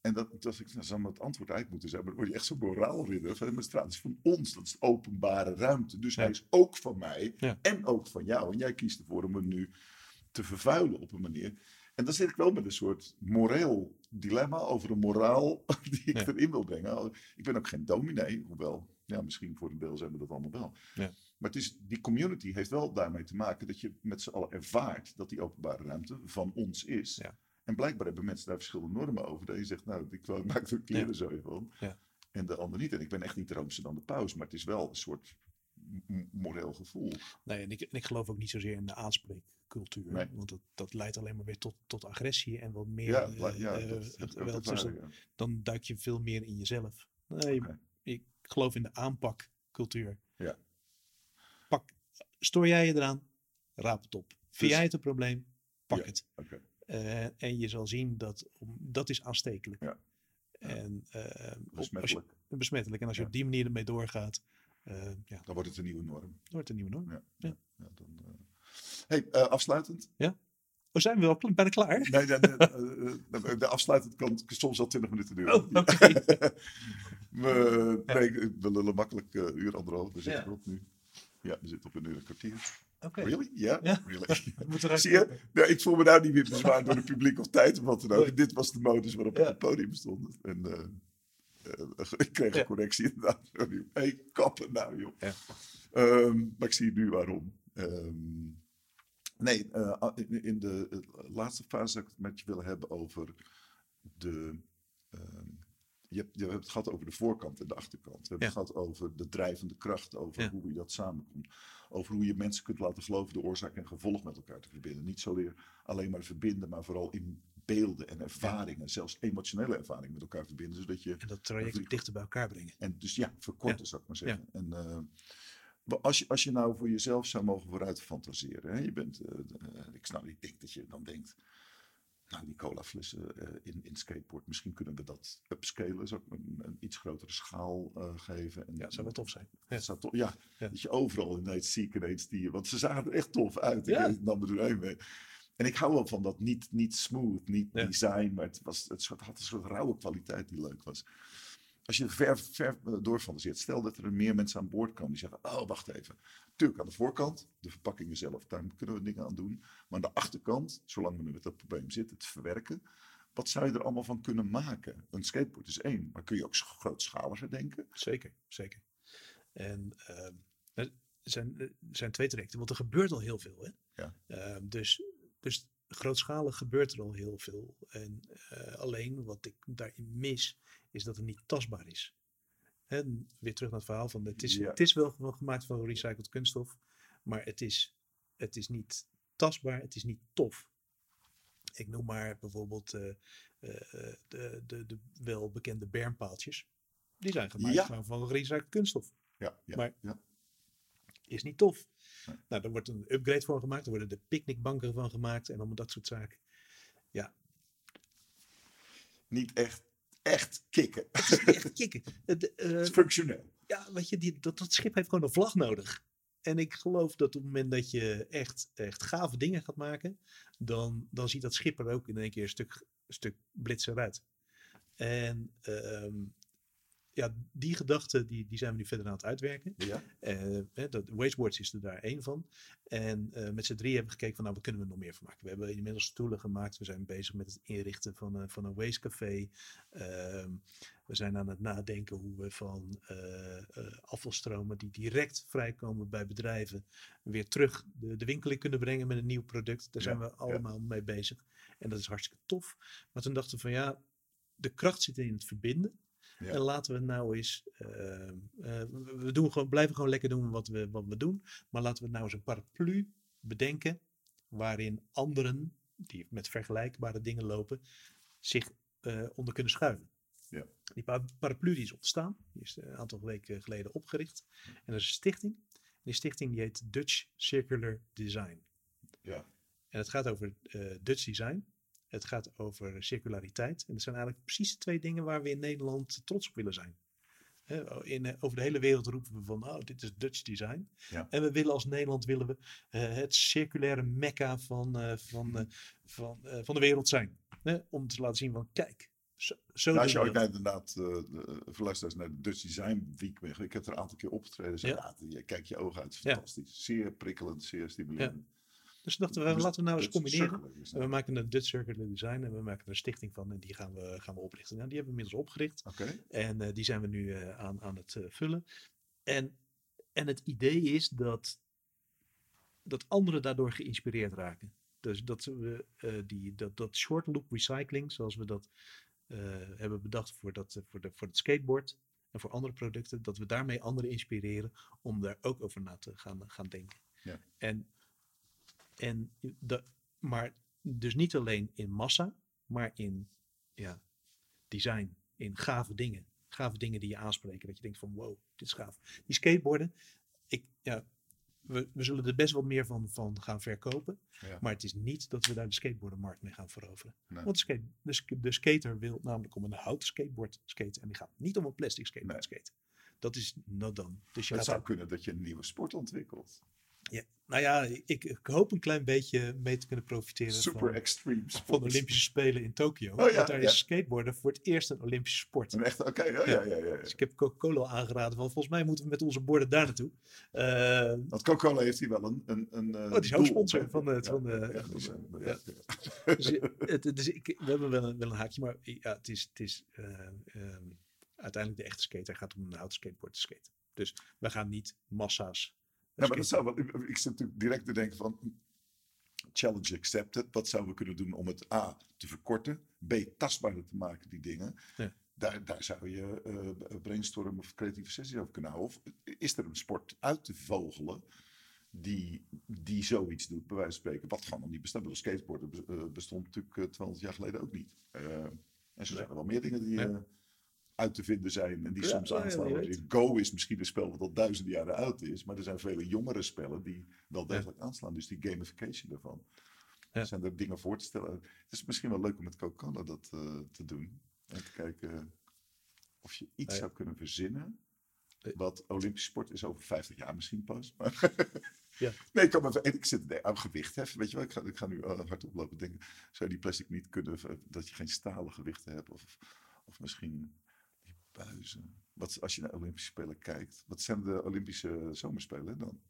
En dat, dat ik, nou, zou maar het antwoord uit moeten zijn. Maar dan word je echt zo'n moraalridder. Van, maar de straat is van ons, dat is de openbare ruimte. Dus Ja. hij is ook van mij Ja. en ook van jou. En jij kiest ervoor om hem nu te vervuilen op een manier. En dan zit ik wel met een soort moreel dilemma over een moraal [laughs] die ik Ja. erin wil brengen. Ik ben ook geen dominee, hoewel, ja, misschien voor een deel zijn we dat allemaal wel. Ja. Maar het is, die community heeft wel daarmee te maken dat je met z'n allen ervaart dat die openbare ruimte van ons is. Ja. En blijkbaar hebben mensen daar verschillende normen over. Dat je zegt, nou, ik maak er kleren zo van. Ja. En de ander niet. En ik ben echt niet roomser dan de paus, maar het is wel een soort moreel gevoel. Nee, en ik, en ik geloof ook niet zozeer in de aanspreekcultuur. Nee. Want dat, dat leidt alleen maar weer tot, tot agressie en wat meer Ja, eh, ja eh, dat. Dus dan, duik je veel meer in jezelf. Nee, ik geloof in de aanpakcultuur. Ja. Pak, stoor jij je eraan? Raap het op. Vind Dus- jij het een probleem? Pak Ja, het. Oké. Eh, en je zal zien dat dat is aanstekelijk. Ja. En op- als je, Besmettelijk. besmettelijk. En als je Ja. op die manier ermee doorgaat, ja, Dan wordt het een nieuwe norm. dan wordt het een nieuwe norm. Ja. Ja. Ja, dan, eh. Hey, eh, afsluitend. Oh, zijn we wel bijna klaar? Nee, nee, eh, de afsluitend kan soms al 20 minuten duren. Oh, oké. [laughs] we, nee, we lullen makkelijk eh uur, anderhalf. We zitten Ja. erop nu. Ja, we zitten op een uur en een kwartier. Oké. Really? Ja? Ja. Really? [laughs] We eruit Zie je? ik voel me nou niet meer bezwaard door het publiek of tijd of wat dan ook. Dit was de modus waarop Ja. ik op het podium stond. En [laughs] ik kreeg een correctie inderdaad. Hé, hey, kappen nou joh. Ehm, maar ik zie nu waarom. Ehm, nee, eh, in, in de eh, laatste fase zou ik het met je willen hebben over de... ehm, je, hebt, je hebt het gehad over de voorkant en de achterkant. We hebben Ja. het gehad over de drijvende kracht, over Ja. hoe je dat samenkomt. Over hoe je mensen kunt laten geloven de oorzaak en gevolg met elkaar te verbinden. Niet zozeer alleen maar verbinden, maar vooral in beelden en ervaringen, zelfs emotionele ervaringen met elkaar verbinden. Zodat je, En dat traject dichter bij elkaar brengen. en dus ja, verkorten zou ik maar zeggen. En, eh, als, je, als je nou voor jezelf zou mogen vooruit fantaseren. Hè? Je bent, eh, eh, ik, snap, ik denk dat je dan denkt, nou die colaflessen eh, in, in skateboard, misschien kunnen we dat upscalen. Zou ik een, een iets grotere schaal geven. En, Ja, dat zou wel tof zijn. Ja. dat zou tof- ja, dat je overal ineens zie ik ineens die, want ze zagen er echt tof uit. Ik nam er doorheen mee. En ik hou wel van dat niet, niet smooth, niet Ja. design, maar het, was, het soort, had een soort rauwe kwaliteit die leuk was. Als je ver, ver doorfantaseert, stel dat er meer mensen aan boord komen die zeggen, oh wacht even. Tuurlijk aan de voorkant, de verpakkingen zelf, daar kunnen we dingen aan doen. Maar aan de achterkant, zolang we nu met dat probleem zitten, het verwerken. Wat zou je er allemaal van kunnen maken? Een skateboard is één, maar kun je ook grootschaliger denken? Zeker, zeker. En ehm, er zijn, er zijn twee trajecten, want er gebeurt al heel veel. Hè? Ja. Ehm, dus, dus grootschalig gebeurt er al heel veel. En eh, alleen wat ik daarin mis, is dat het niet tastbaar is. En weer terug naar het verhaal van, het is, Ja. het is wel gemaakt van recycled kunststof, maar het is, het is niet tastbaar, het is niet tof. Ik noem maar bijvoorbeeld eh, eh, de, de, de welbekende bermpaaltjes. Die zijn gemaakt Ja. van gerecycled kunststof. Ja, ja, Maar- ja. Is niet tof. Nee. Nou, daar wordt een upgrade voor gemaakt. Er worden de picknickbanken van gemaakt en allemaal dat soort zaken. niet echt, echt kicken. [laughs] Het is echt kicken. Het, eh, Het is functioneel. ja, weet je, die, dat, dat schip heeft gewoon een vlag nodig. En ik geloof dat op het moment dat je echt, echt gave dingen gaat maken, dan, dan ziet dat schip er ook in één keer een stuk, een stuk blitser uit. En ehm, ja, die gedachten die, die zijn we nu verder aan het uitwerken. Ja? Eh, dat, Wasteboards is er daar één van. En eh, met z'n drie hebben we gekeken van, nou, wat kunnen we nog meer van maken? We hebben inmiddels stoelen gemaakt. We zijn bezig met het inrichten van, een van een wastecafé. Ehm, we zijn aan het nadenken hoe we van eh, eh, afvalstromen die direct vrijkomen bij bedrijven weer terug de, de winkel in kunnen brengen met een nieuw product. Daar zijn we ja. allemaal mee bezig. En dat is hartstikke tof. Maar toen dachten we van ja, de kracht zit in het verbinden. Ja. En laten we nou eens. eh, eh, we doen gewoon, blijven gewoon lekker doen wat we, wat we doen. Maar laten we nou eens een paraplu bedenken. Waarin anderen, die met vergelijkbare dingen lopen, zich eh, onder kunnen schuiven. Ja. Die pa- paraplu die is ontstaan. Die is een aantal weken geleden opgericht. En dat is een stichting. En die stichting die heet Dutch Circular Design. Ja. En het gaat over Dutch design. Het gaat over circulariteit. En dat zijn eigenlijk precies de twee dingen waar we in Nederland trots op willen zijn. In, eh, over de hele wereld roepen we van, oh, dit is Dutch design. Ja. En we willen als Nederland willen we eh, het circulaire mekka van, eh, van, eh, van, van de wereld zijn. Om te laten zien van, kijk, zo, zo Nou, als je ooit naar, dat. inderdaad, luisteraars naar de Dutch Design Week bent ik heb er een aantal keer opgetreden. Zeg, Ja. kijk je ogen uit, fantastisch. Zeer prikkelend, zeer stimulerend. Dus dachten we, Dus laten we nou eens combineren. En we maken een Dutch Circular Design en we maken er een stichting van en die gaan we, gaan we oprichten. Nou, die hebben we inmiddels opgericht. En eh, die zijn we nu eh, aan, aan het eh, vullen. En, en het idee is dat, dat anderen daardoor geïnspireerd raken. Dus dat we die, dat, dat short loop recycling, zoals we dat hebben bedacht voor, dat, voor, de, voor het skateboard en voor andere producten, dat we daarmee anderen inspireren om daar ook over na te gaan, gaan denken. Ja. En, en de, maar dus niet alleen in massa, maar in ja, design, in gave dingen. Gave dingen die je aanspreken. Dat je denkt van wow, dit is gaaf. Die skateboarden, ik, ja, we, we zullen er best wel meer van, van gaan verkopen. ja. Maar het is niet dat we daar de skateboardenmarkt mee gaan veroveren. Nee. Want de, skate, de, sk- de skater wil namelijk om een houten skateboard skaten. En die gaat niet om een plastic skateboard skaten. Dat is not done. Dus je Het zou kunnen dat je een nieuwe sport ontwikkelt. Nou ja, ik, ik hoop een klein beetje mee te kunnen profiteren Super van, extreme van de Olympische Spelen in Tokio. Oh ja, want daar ja. is skateboarden voor het eerst een Olympische sport. Een echte, oké, oh, ja, ja, ja. Dus ik heb Coca-Cola aangeraden van volgens mij moeten we met onze borden daar naartoe. Eh, Want Coca-Cola heeft hier wel een... een, een eh, Oh, die is hoofdsponsor van het- van de- ja, echt, dus, ik, we hebben wel een, wel een haakje, maar ja, het is, het is eh, ehm, uiteindelijk de echte skater gaat om een houten skateboard te skaten. Dus we gaan niet massa's. Ja, maar dat zou wel, ik, zit natuurlijk direct te denken van challenge accepted. Wat zouden we kunnen doen om het A te verkorten, B tastbaarder te maken, die dingen. Ja. Daar, daar zou je eh brainstormen of creatieve sessies over kunnen houden. Of is er een sport uit te vogelen die, die zoiets doet, bij wijze van spreken. Wat gewoon niet bestaat. Skateboarden eh, bestond natuurlijk eh, 200 jaar geleden ook niet. Eh, en zo zijn er wel meer dingen die Ja. Eh, uit te vinden zijn en die Ja, soms ja, ja, aanslaan. Go is misschien een spel wat al duizenden jaren oud is, maar er zijn vele jongere spellen die wel Ja. degelijk aanslaan. Dus die gamification daarvan. Ja. Zijn er dingen voor te stellen. Het is misschien wel leuk om met Coca-Cola dat eh, te doen. En te kijken of je iets Ja. zou kunnen verzinnen. Eh. Wat Olympische sport is over 50 jaar misschien pas. Maar [laughs] Ja. [laughs] Nee, ik kan ik zit aan gewicht heffen. Weet je wel, ik ga, ik ga nu uh, hard oplopen denken. Zou je die plastic niet kunnen, eh, dat je geen stalen gewichten hebt? Of, of misschien buizen. Wat, als je naar Olympische Spelen kijkt. Wat zijn de Olympische zomerspelen dan?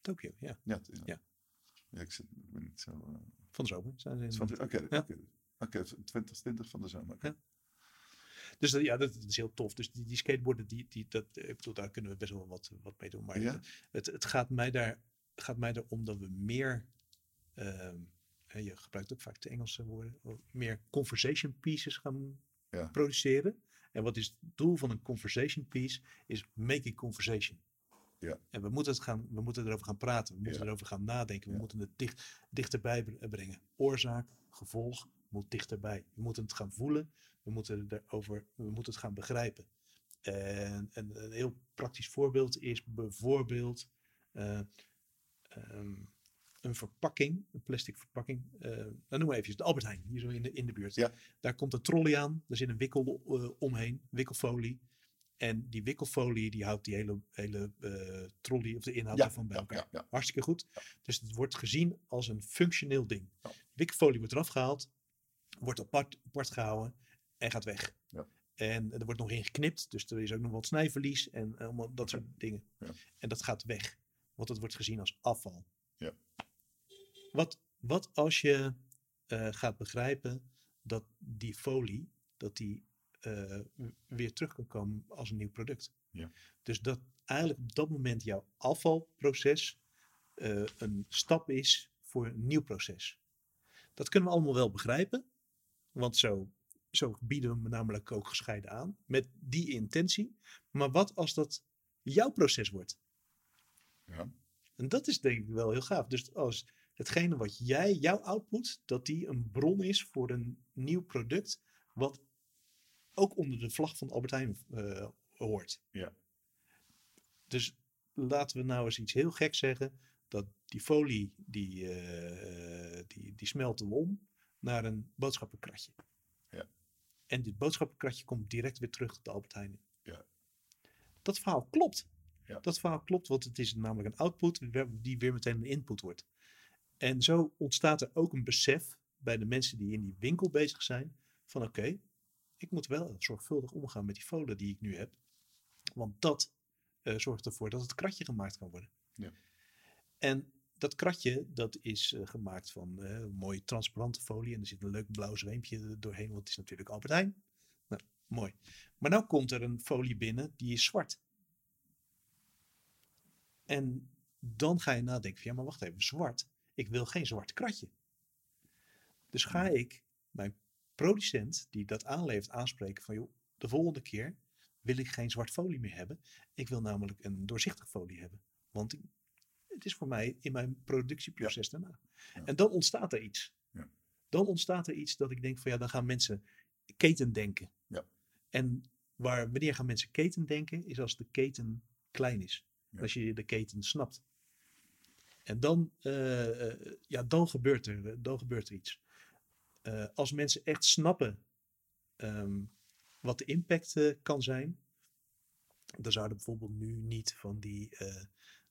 Tokio, ja. Ja, ja. Ja. Ja, ik, zit, ik ben niet zo... eh, Van de zomer zijn ze Oké, Ja. oké. Oké, 2020 van de zomer. Ja. Dus dat, ja, dat, is heel tof. Dus die, die skateboarden, die, die, dat, ik bedoel, daar kunnen we best wel wat, wat mee doen. Maar Ja? het, het gaat mij daar gaat mij erom dat we meer, ehm, hè, je gebruikt ook vaak de Engelse woorden, meer conversation pieces gaan Ja. produceren. En wat is het doel van een conversation piece? Is making conversation. Ja. En we moeten, het gaan, we moeten erover gaan praten. We moeten Ja. erover gaan nadenken. We Ja. moeten het dicht, dichterbij br- brengen. Oorzaak, gevolg moet dichterbij. We moeten het gaan voelen. We moeten, erover, we moeten het gaan begrijpen. En, en een heel praktisch voorbeeld is bijvoorbeeld eh, ehm, een verpakking, een plastic verpakking. eh nou, noem maar even de Albert Heijn, hier zo in de, in de buurt. Ja. Daar komt een trolley aan, er zit een wikkel eh, omheen, wikkelfolie. En die wikkelfolie die houdt die hele, hele eh, trolley of de inhoud Ja, ervan bij elkaar. ja. Hartstikke goed. Dus het wordt gezien als een functioneel ding. Wikkelfolie wordt eraf gehaald, wordt apart, apart gehouden en gaat weg. Ja. En er wordt nog in geknipt, dus er is ook nog wat snijverlies en allemaal dat soort dingen. En dat gaat weg, want het wordt gezien als afval. Wat, wat als je eh, gaat begrijpen dat die folie, dat die eh, weer terug kan komen als een nieuw product. Ja. Dus dat eigenlijk op dat moment jouw afvalproces eh, een stap is voor een nieuw proces. Dat kunnen we allemaal wel begrijpen, want zo, zo bieden we hem namelijk ook gescheiden aan, met die intentie. Maar wat als dat jouw proces wordt? Ja. En dat is denk ik wel heel gaaf. Dus als hetgene wat jij, jouw output, dat die een bron is voor een nieuw product, wat ook onder de vlag van Albert Heijn eh, hoort. Ja. Dus laten we nou eens iets heel gek zeggen, dat die folie, die, eh, die, die smelten we om naar een boodschappenkratje. Ja. En dit boodschappenkratje komt direct weer terug de Albert Heijn. Ja. Dat verhaal klopt. Ja. Dat verhaal klopt, want het is namelijk een output die weer meteen een input wordt. En zo ontstaat er ook een besef bij de mensen die in die winkel bezig zijn van oké, ik moet wel zorgvuldig omgaan met die folie die ik nu heb. Want dat eh, zorgt ervoor dat het kratje gemaakt kan worden. Ja. En dat kratje, dat is eh, gemaakt van eh, mooie transparante folie. En er zit een leuk blauw zweempje doorheen, want het is natuurlijk Albert Heijn. Nou, mooi. Maar nu komt er een folie binnen, die is zwart. En dan ga je nadenken van, ja, maar wacht even, zwart. Ik wil geen zwart kratje. Dus ga ik mijn producent die dat aanlevert aanspreken van, joh, de volgende keer wil ik geen zwart folie meer hebben. Ik wil namelijk een doorzichtige folie hebben. Want het is voor mij in mijn productieproces daarna. Ja. En dan ontstaat er iets. Ja. Dan ontstaat er iets dat ik denk van ja, dan gaan mensen keten denken. Ja. En waar, wanneer gaan mensen keten denken? Is als de keten klein is. Als je de keten snapt. En dan, eh, eh, ja, dan, gebeurt er, eh, dan gebeurt er iets. Als mensen echt snappen ehm, wat de impact kan zijn, dan zouden bijvoorbeeld nu niet van die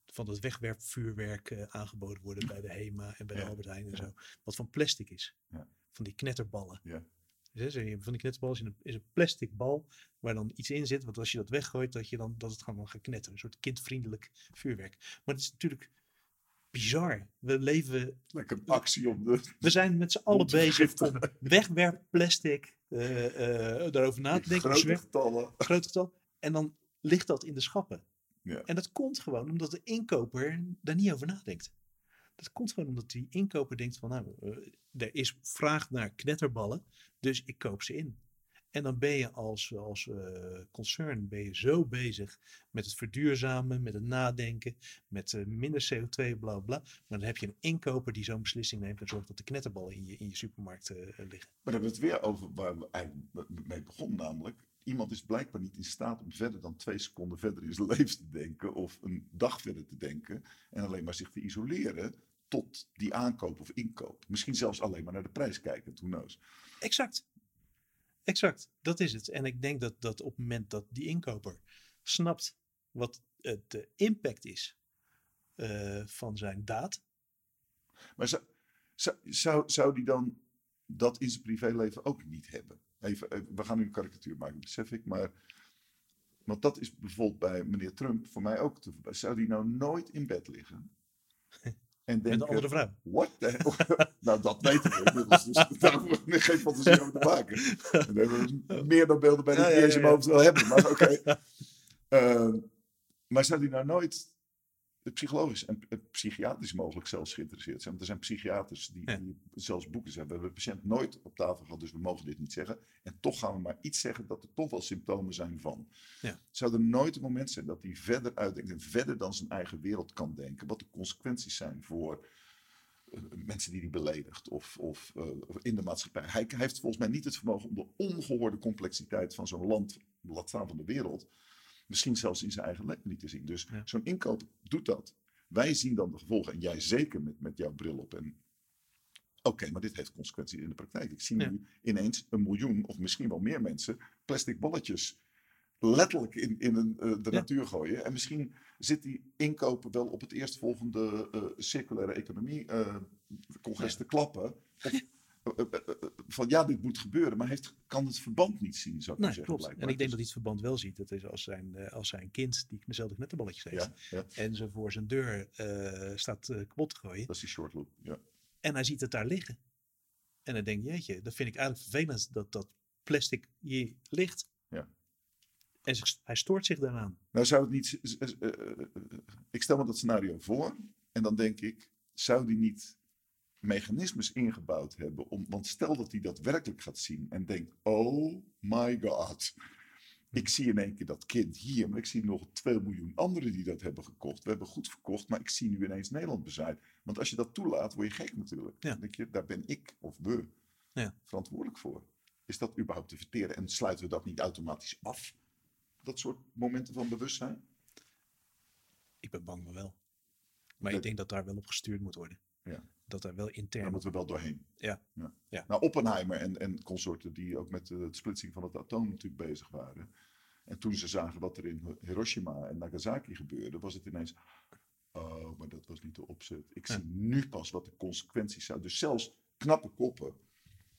van dat wegwerpvuurwerk aangeboden worden bij de HEMA en bij de Albert Heijn en ja. zo. Wat van plastic is. Ja. Van die knetterballen. Ja. Dus, van die knetterballen is een, is een plastic bal waar dan iets in zit. Want als je dat weggooit, dat, je dan, dat het gewoon gaat knetteren. Een soort kindvriendelijk vuurwerk. Maar het is natuurlijk bizar. We leven Lekker actie om de... we zijn met z'n allen bezig om wegwerpplastic eh, eh, daarover na te denken. grote Groot getallen. En dan ligt dat in de schappen. Ja. En dat komt gewoon omdat de inkoper daar niet over nadenkt. Dat komt gewoon omdat die inkoper denkt van nou, eh, er is vraag naar knetterballen, dus ik koop ze in. En dan ben je als, als eh, concern ben je zo bezig met het verduurzamen, met het nadenken, met eh, minder CO2, bla bla. Maar dan heb je een inkoper die zo'n beslissing neemt en zorgt dat de knetterballen in je, in je supermarkt eh, liggen. Maar dan hebben we het weer over waar we eigenlijk mee begonnen, namelijk. Iemand is blijkbaar niet in staat om verder dan twee seconden verder in zijn [laughs] leven te denken. Of een dag verder te denken. En alleen maar zich te isoleren tot die aankoop of inkoop. Misschien zelfs alleen maar naar de prijs kijken, who knows. Exact. Exact, dat is het. En ik denk dat, dat op het moment dat die inkoper snapt wat eh, de impact is eh, van zijn daad. Maar zou, zou, zou, zou die dan dat in zijn privéleven ook niet hebben? Even, eh, we gaan nu een karikatuur maken, besef ik. Maar, want dat is bijvoorbeeld bij meneer Trump voor mij ook te. Zou die nou nooit in bed liggen? [laughs] En Met een andere vrouw. What the [laughs] hell? Nou, dat weten we inmiddels. Dus [laughs] daar geen fantasie over te maken. En daar hebben we meer dan beelden bij die Ja, ja, ja, mijn wil hebben. Maar oké. [laughs] Eh, maar zou die nou nooit psychologisch en psychiatrisch mogelijk zelfs geïnteresseerd zijn? Want er zijn psychiaters die, Ja. die zelfs boeken zeggen. We hebben de patiënt nooit op tafel gehad, dus we mogen dit niet zeggen. En toch gaan we maar iets zeggen dat er toch wel symptomen zijn van. Ja. Zou er nooit een moment zijn dat hij verder uitdenkt en verder dan zijn eigen wereld kan denken? Wat de consequenties zijn voor mensen die hij beledigt of, of eh, in de maatschappij. Hij, hij heeft volgens mij niet het vermogen om de ongehoorde complexiteit van zo'n land, laat staan van de wereld, misschien zelfs in zijn eigen leven niet te zien. Dus Ja. zo'n inkoop doet dat. Wij zien dan de gevolgen en jij zeker met, met jouw bril op. En oké, maar dit heeft consequenties in de praktijk. Ik zie Ja. nu ineens een miljoen of misschien wel meer mensen plastic balletjes letterlijk in, in een, eh, de Ja. natuur gooien. En misschien zit die inkopen wel op het eerstvolgende eh circulaire economie eh, Ja. te klappen. Of, [laughs] eh, van ja, dit moet gebeuren, maar heeft, kan het verband niet zien, zou ik Nee, zeggen. klopt. En ik denk dat Dus- hij het verband wel ziet. Dat is als zijn, als zijn kind die dezelfde knetterballetjes heeft. ja, ja, En ze voor zijn deur staat kapot te gooien. dat is die short loop. Ja. En hij ziet het daar liggen. En dan denk je, jeetje, dat vind ik eigenlijk vervelend dat dat plastic hier ligt. En hij stoort zich daaraan. Nou zou het niet. eh, eh, ik stel me dat scenario voor. En dan denk ik, zou die niet mechanismes ingebouwd hebben? Om, want stel dat hij dat werkelijk gaat zien en denkt: oh my god. Ik zie in één keer dat kind hier, maar ik zie nog 2 miljoen anderen die dat hebben gekocht. We hebben goed verkocht, maar ik zie nu ineens Nederland bezaaid. Want als je dat toelaat, word je gek natuurlijk. Ja. Dan denk je, daar ben ik of we Ja. verantwoordelijk voor. Is dat überhaupt te verteren? En sluiten we dat niet automatisch af? Dat soort momenten van bewustzijn? Ik ben bang maar wel. Maar Dat- ik denk dat daar wel op gestuurd moet worden. Ja. Dat daar wel Daar intern... moeten we wel doorheen. Ja. Ja. Nou, Oppenheimer en, en consorten die ook met de het splitsing van het atoom natuurlijk bezig waren. En toen ze zagen wat er in Hiroshima en Nagasaki gebeurde, was het ineens. Oh, maar dat was niet de opzet. Ik Ja. zie nu pas wat de consequenties zijn. Dus zelfs knappe koppen.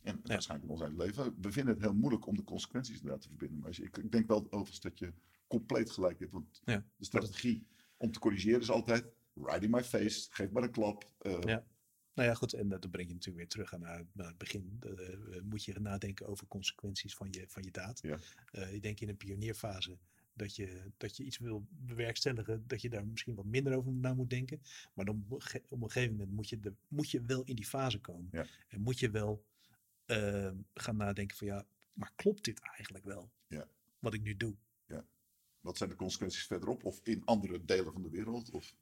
En waarschijnlijk in ons eigen leven. We vinden het heel moeilijk om de consequenties inderdaad te verbinden. Maar je- ik, ik denk wel overigens dat je compleet gelijk hebt. Want Ja, de strategie om te corrigeren is altijd right in my face, geef maar een klap. eh, Ja. Nou ja, goed, en dat breng je natuurlijk weer terug naar, naar het begin. Eh, moet je nadenken over consequenties van je, van je daad. Ja. Eh, ik denk in een pionierfase dat je, dat je iets wil bewerkstelligen, dat je daar misschien wat minder over na moet denken. Maar dan op een ge- op een gegeven moment moet je, de, moet je wel in die fase komen. Ja. En moet je wel eh, gaan nadenken van ja, maar klopt dit eigenlijk wel? Ja. Wat ik nu doe. Wat zijn de consequenties verderop of in andere delen van de wereld? Of,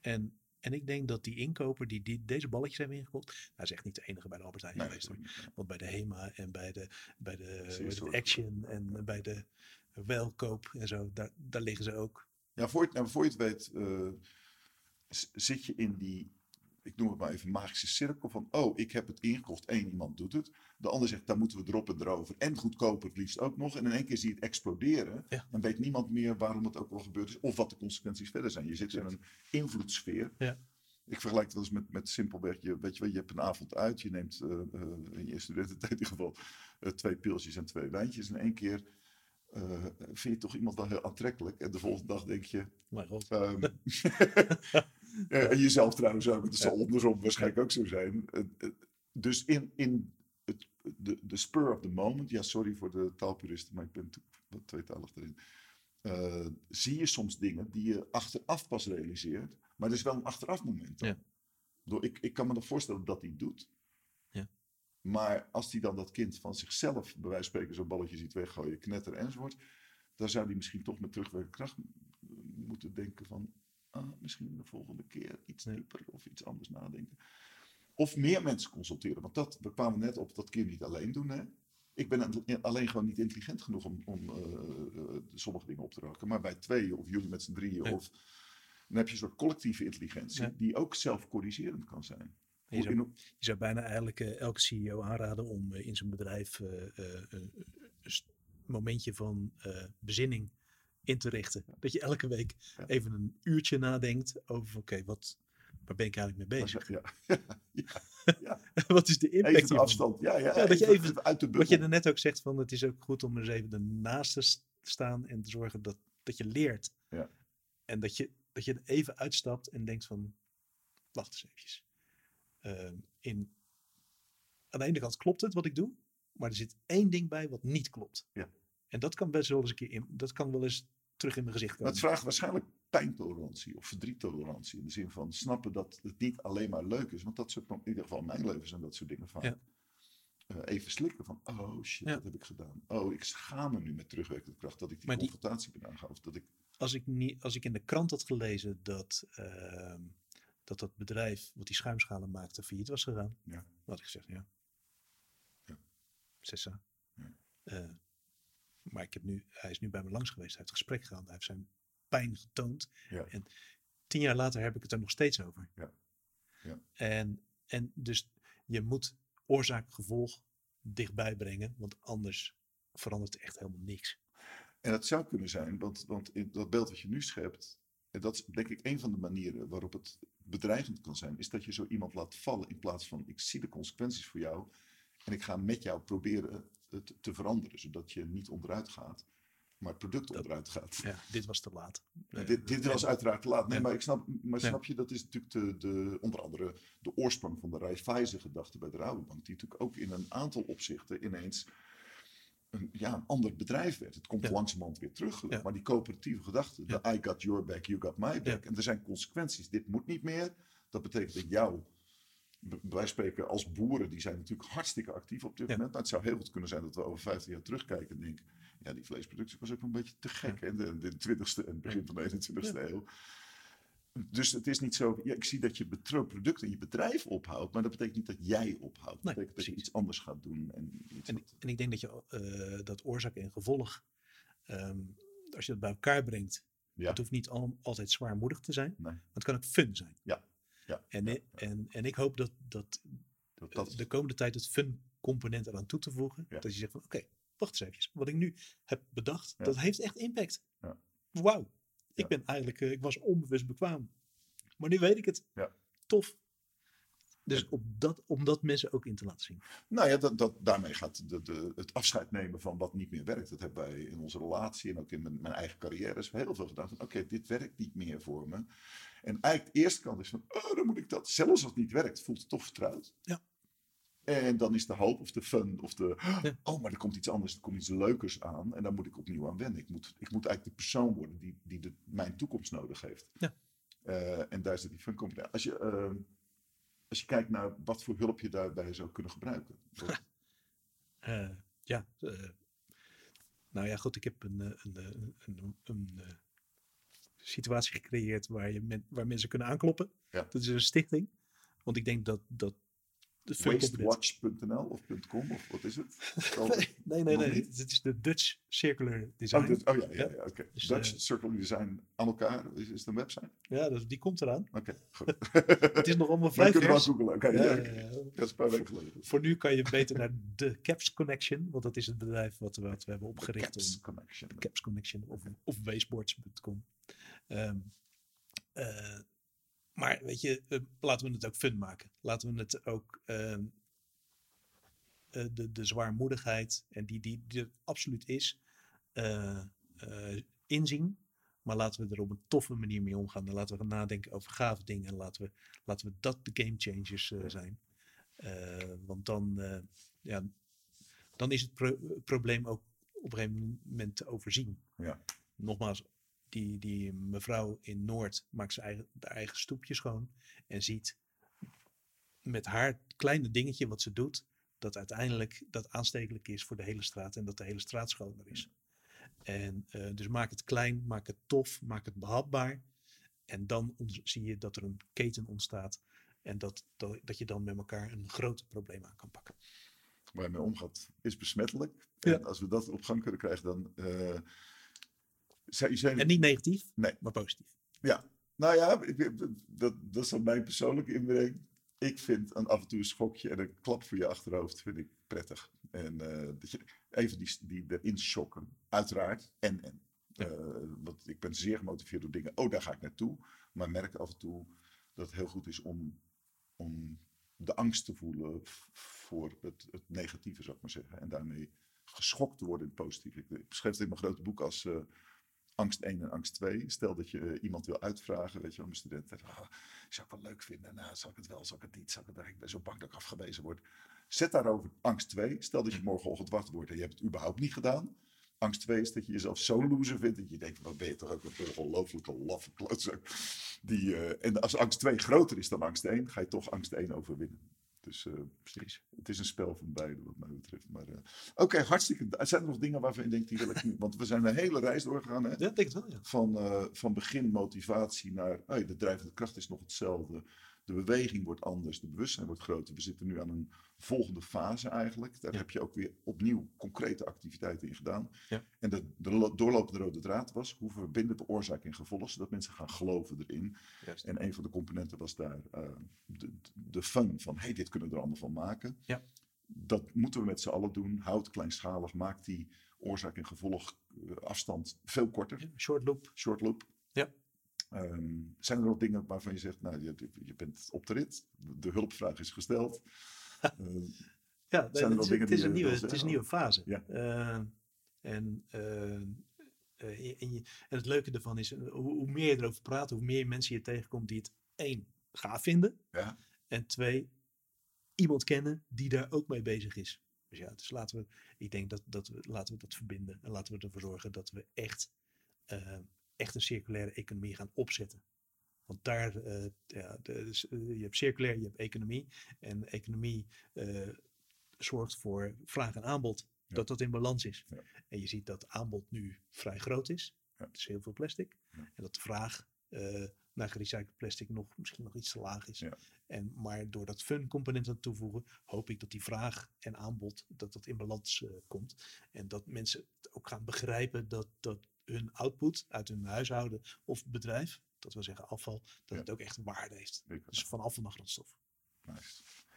En, en ik denk dat die inkoper die, die deze balletjes hebben ingekocht, hij is echt niet de enige bij de Albert Heijn nee, geweest. hoor. Want bij de HEMA en bij de, bij de. Action en bij de Welkoop en zo, daar, daar liggen ze ook. Ja, voor je, het- nou, voor je het weet, eh, zit je in die, ik noem het maar even, magische cirkel van, oh, ik heb het ingekocht, één iemand doet het. De ander zegt, daar moeten we erop en erover. En goedkoper het liefst ook nog. En in één keer zie je het exploderen. Ja. En weet niemand meer waarom het ook wel gebeurd is. Of wat de consequenties verder zijn. Je zit in een invloedssfeer. Ja. Ik vergelijk het wel eens met, met simpelweg, je, weet je wel, je hebt een avond uit. Je neemt eh, in je studententijd in ieder geval eh, twee pilsjes en twee wijntjes. En in één keer vind je toch iemand wel heel aantrekkelijk. En de volgende dag denk je, god, Ehm, [laughs] [laughs] ja, en jezelf trouwens ook. Het zal andersom waarschijnlijk ook zo zijn. Eh, eh, Dus in, in het, de, de spur of the moment, ja, sorry voor de taalpuristen, maar ik ben wat tweetalig erin. eh, zie je soms dingen die je achteraf pas realiseert, maar er is wel een achteraf moment. Ja. Ik Ik, ik kan me dan voorstellen dat hij het doet. Ja. Maar als hij dan dat kind van zichzelf, bij wijze van spreken, zo'n balletje ziet weggooien, knetteren enzovoort, dan zou hij misschien toch met terugwerkende kracht moeten denken van, ah, misschien de volgende keer iets dieper of iets anders nadenken. Of meer mensen consulteren, want dat, we kwamen net op dat kind niet alleen doen. Hè? Ik ben alleen gewoon niet intelligent genoeg om, om eh, eh, sommige dingen op te raken. Maar bij tweeën of jullie met z'n drieën, of, dan heb je een soort collectieve intelligentie Ja. die ook zelfcorrigerend kan zijn. je zou, je zou bijna eigenlijk eh, elke CEO aanraden om in zijn bedrijf een momentje van bezinning in te richten. Dat je elke week Ja. even een uurtje nadenkt over, oké, wat waar ben ik eigenlijk mee bezig? [laughs] ja, ja, [laughs] wat is de impact even de afstand. Ja, ja, dat je even- uit de Wat je er net ook zegt, van het is ook goed om eens even ernaast te staan en te zorgen dat, dat je leert. Ja. En dat je, dat je er even uitstapt en denkt van, wacht eens eventjes. Ehm, in, aan de ene kant klopt het wat ik doe, maar er zit één ding bij wat niet klopt. Ja. En dat kan best wel eens een keer in, dat kan wel eens terug in mijn gezicht komen. het vraagt waarschijnlijk pijntolerantie of verdriettolerantie. In de zin van snappen dat het niet alleen maar leuk is. Want dat soort, in ieder geval mijn leven zijn dat soort dingen vaak. Ja. eh, even slikken van, oh shit, Ja. wat heb ik gedaan? Oh, ik schaam me nu met terugwerkende kracht dat ik die confrontatie ben aangegaan. Of dat ik, als ik, niet, als ik in de krant had gelezen dat, ehm, dat dat bedrijf wat die schuimschalen maakte failliet was gegaan, Ja. had ik gezegd, ja. Ja. Sessa. Ja. Eh, maar ik heb nu, hij is nu bij me langs geweest, hij heeft gesprek gehad, hij heeft zijn pijn getoond. Ja. En tien jaar later heb ik het er nog steeds over. Ja. Ja. En, en dus je moet oorzaak-gevolg dichtbij brengen, want anders verandert er echt helemaal niks. En dat zou kunnen zijn, want, want dat beeld wat je nu schept, en dat is denk ik een van de manieren waarop het bedreigend kan zijn, is dat je zo iemand laat vallen in plaats van ik zie de consequenties voor jou en ik ga met jou proberen het te veranderen, zodat je niet onderuit gaat, maar het product Dat- onderuit gaat. Ja, dit was te laat. Ja, [laughs] dit, dit was uiteraard te laat. Nee, maar, ik snap, maar snap je, dat is natuurlijk de, de, onder andere de oorsprong van de Raiffeisen-gedachte bij de Rabobank, die natuurlijk ook in een aantal opzichten ineens een, ja, een ander bedrijf werd. Het komt Ja. langzamerhand weer terug. Ja. Maar die coöperatieve gedachte, de I got your back, you got my back. En er zijn consequenties. Dit moet niet meer. Dat betekent dat jou, b- wij spreken als boeren, die zijn natuurlijk hartstikke actief op dit Ja. moment. Nou, het zou heel goed kunnen zijn dat we over 15 jaar terugkijken en denken, ja, die vleesproductie was ook een beetje te gek in de, de 20ste en begin van de 21ste eeuw. Dus het is niet zo, ja, ik zie dat je product en je bedrijf ophoudt, maar dat betekent niet dat jij ophoudt. Dat betekent dat je precies. iets anders gaat doen. En En, wat- en ik denk dat je eh, dat oorzaak en gevolg, ehm, als je dat bij elkaar brengt, ja, het hoeft niet al, altijd zwaarmoedig te zijn, nee, maar het kan ook fun zijn. Ja, ja, En, ja, en, en ik hoop dat, dat, dat, eh, dat, de komende tijd het fun component eraan toe te voegen. Dat je zegt van oké, wacht eens even. Wat ik nu heb bedacht, dat heeft echt impact. Ja. Wauw. Ik ben eigenlijk, eh, ik was onbewust bekwaam. Maar nu weet ik het. Ja. Tof. Dus op dat, om dat mensen ook in te laten zien. Nou ja, dat, dat, daarmee gaat de, de, het afscheid nemen van wat niet meer werkt. Dat hebben wij in onze relatie en ook in mijn, mijn eigen carrière is heel veel gedaan. van, Oké, dit werkt niet meer voor me. En eigenlijk de eerste kant is van, oh, dan moet ik dat. Zelfs als het niet werkt, voelt het toch vertrouwd. Ja. En dan is de hoop of de fun of de, Ja. oh, maar er komt iets anders, er komt iets leukers aan. En daar moet ik opnieuw aan wennen. Ik moet, ik moet eigenlijk de persoon worden die, die de, mijn toekomst nodig heeft. Ja. Eh, en daar zit die fun component. Als je, eh, als je kijkt naar wat voor hulp je daarbij zou kunnen gebruiken. [laughs] Eh, ja, eh, nou ja, goed, ik heb een, eh, een, een, een, een, situatie gecreëerd waar, je men, waar mensen kunnen aankloppen. Ja. Dat is een stichting. Want ik denk dat, dat Wastewatch.nl of .com of wat is het? Nee, nee, nee. Het is de Dutch Circular Design. Oh, dit- oh ja, ja, Ja. oké. Dus, Dutch eh, Circle Design aan elkaar. Is, is het een website? Ja, dus die komt eraan. Oké, goed. [laughs] Het is nog allemaal [laughs] vrij kunnen wel vers. googlen. Oké, Ja, ja, ja, oké. ja. Dat is een paar weken geleden. Voor nu kan je beter naar de Caps Connection, want dat is het bedrijf wat, we- wat we hebben opgericht. Caps om, Connection. Caps Connection of, of wasteboards.com. Eh, maar weet je, eh, laten we het ook fun maken. Laten we het ook ehm, eh, de, de zwaarmoedigheid en die, die, die er absoluut is, eh, inzien. Maar laten we er op een toffe manier mee omgaan. En laten we gaan nadenken over gave dingen. En laten we, laten we dat de game changers zijn. Want dan, ja, dan is het pro- probleem ook op een gegeven moment te overzien. Ja. Nogmaals, die, die mevrouw in Noord maakt zijn eigen, de eigen stoepje schoon. En ziet met haar kleine dingetje wat ze doet, dat uiteindelijk dat aanstekelijk is voor de hele straat. En dat de hele straat schoner is. En eh, dus maak het klein, maak het tof, maak het behapbaar. En dan zie je dat er een keten ontstaat. En dat, dat, dat je dan met elkaar een groot probleem aan kan pakken. Waar je mee omgaat is besmettelijk. Ja. En als we dat op gang kunnen krijgen, dan... eh zijn, zijn, En niet negatief, Nee. maar positief. Nou ja, ik- dat, dat is dan mijn persoonlijke inbreng. Ik vind een af en toe een schokje en een klap voor je achterhoofd vind ik prettig. En eh, dat je even die, die erin shocken. Uiteraard. En, en. Ja. Eh, want ik ben zeer gemotiveerd door dingen. Oh, daar ga ik naartoe. Maar merk af en toe dat het heel goed is om, om de angst te voelen voor het, het negatieve, zou ik maar zeggen. En daarmee geschokt te worden in het positieve. Ik, ik beschrijf het in mijn grote boek als eh, angst 1 en angst 2. Stel dat je eh, iemand wil uitvragen, weet je wel, mijn student. "Ah, zou ik wel leuk vinden? Nou, zal ik het wel, zal ik het niet? Zal ik het? Ik ben zo bang dat ik afgewezen word. Zet daarover angst 2. Stel dat je morgenochtend wacht wordt en je hebt het überhaupt niet gedaan. Angst 2 is dat je jezelf zo loser vindt dat je denkt, wat ben je toch ook een ongelooflijke laffe klootzak. Die, eh, en als angst 2 groter is dan angst 1, ga je toch angst 1 overwinnen. Dus eh, Precies. het is een spel van beide wat mij betreft. Maar eh, oké, hartstikke. Zijn er nog dingen waarvan je denkt, die wil ik nu... Want we zijn een hele reis doorgegaan, hè? Ja, ik denk het wel, ja. Van, eh, van begin motivatie naar, oh de drijvende kracht is nog hetzelfde. De beweging wordt anders, de bewustzijn wordt groter. We zitten nu aan een volgende fase eigenlijk. Daar Ja. heb je ook weer opnieuw concrete activiteiten in gedaan. Ja. En de, de lo- doorlopende rode draad was, hoe verbinden we oorzaak en gevolg, zodat mensen gaan geloven erin. Juist. En een van de componenten was daar eh, de, de fun van, hey, dit kunnen we er allemaal van maken. Ja. Dat moeten we met z'n allen doen. Houd kleinschalig, maak die oorzaak en gevolg eh, afstand veel korter Ja, Short loop. short loop. Ehm, zijn er nog dingen waarvan je zegt, nou, je, je bent op de rit, de hulpvraag is gesteld. [laughs] Ja, Zijn er het, is, dingen het, die is je een nieuwe, het is een nieuwe fase. Ja. Eh, en, eh, eh, en, je- en het leuke ervan is, eh, hoe, hoe meer je erover praat, hoe meer mensen je tegenkomt die het één, gaaf vinden. Ja. En twee, iemand kennen die daar ook mee bezig is. Dus ja, dus laten we, ik denk dat, dat we, laten we dat verbinden. En laten we ervoor zorgen dat we echt, echt een circulaire economie gaan opzetten. Want daar, eh, ja, dus, eh, je hebt circulair, je hebt economie. En economie eh, zorgt voor vraag en aanbod. Ja. Dat dat in balans is. Ja. En je ziet dat aanbod nu vrij groot is. Ja. Het is heel veel plastic. En dat de vraag naar gerecycled plastic nog, misschien nog iets te laag is. En, maar door dat fun component aan toe te voegen, hoop ik dat die vraag en aanbod dat dat in balans komt. En dat mensen het ook gaan begrijpen dat, dat hun output uit hun huishouden of bedrijf, dat wil zeggen afval, dat het ook echt waarde heeft. Dus van afval naar grondstof.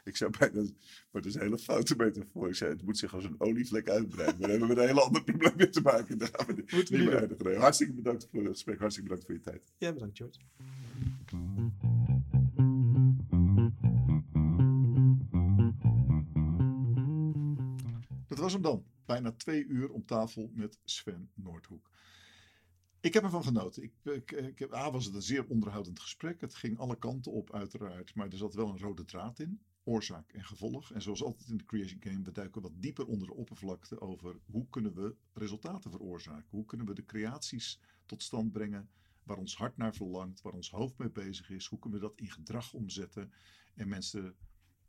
Ik zou bijna, maar dat is een hele foute metafoor. Ik zei, het moet zich als een olievlek uitbreiden. Maar hebben we een heel ander probleem mee te maken. Niet. Hartstikke bedankt voor het gesprek. Hartstikke bedankt voor je tijd. Ja, bedankt George. Dat was hem dan. Bijna twee uur om tafel met Sven Noordhoek. Ik heb ervan genoten. Ik, ik, ik A was het een zeer onderhoudend gesprek. Het ging alle kanten op uiteraard. Maar er zat wel een rode draad in. Oorzaak en gevolg. En zoals altijd in de Creation Game, we duiken wat dieper onder de oppervlakte over hoe kunnen we resultaten veroorzaken. Hoe kunnen we de creaties tot stand brengen waar ons hart naar verlangt, waar ons hoofd mee bezig is. Hoe kunnen we dat in gedrag omzetten en mensen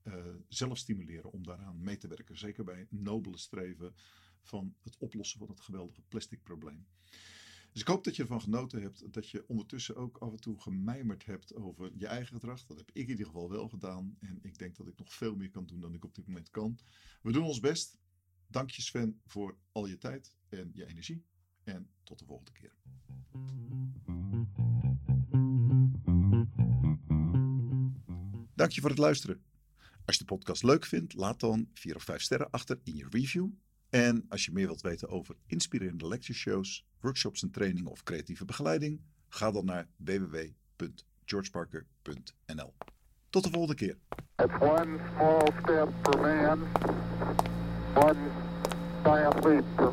eh, zelf stimuleren om daaraan mee te werken. Zeker bij nobele streven van het oplossen van het geweldige plastic probleem. Dus ik hoop dat je ervan genoten hebt. Dat je ondertussen ook af en toe gemijmerd hebt over je eigen gedrag. Dat heb ik in ieder geval wel gedaan. En ik denk dat ik nog veel meer kan doen dan ik op dit moment kan. We doen ons best. Dank je Sven voor al je tijd en je energie. En tot de volgende keer. Dank je voor het luisteren. Als je de podcast leuk vindt, laat dan 4 of 5 sterren achter in je review. En als je meer wilt weten over inspirerende lectureshows, workshops en trainingen of creatieve begeleiding, ga dan naar www.georgeparker.nl. Tot de volgende keer. One small step for man, one giant leap for.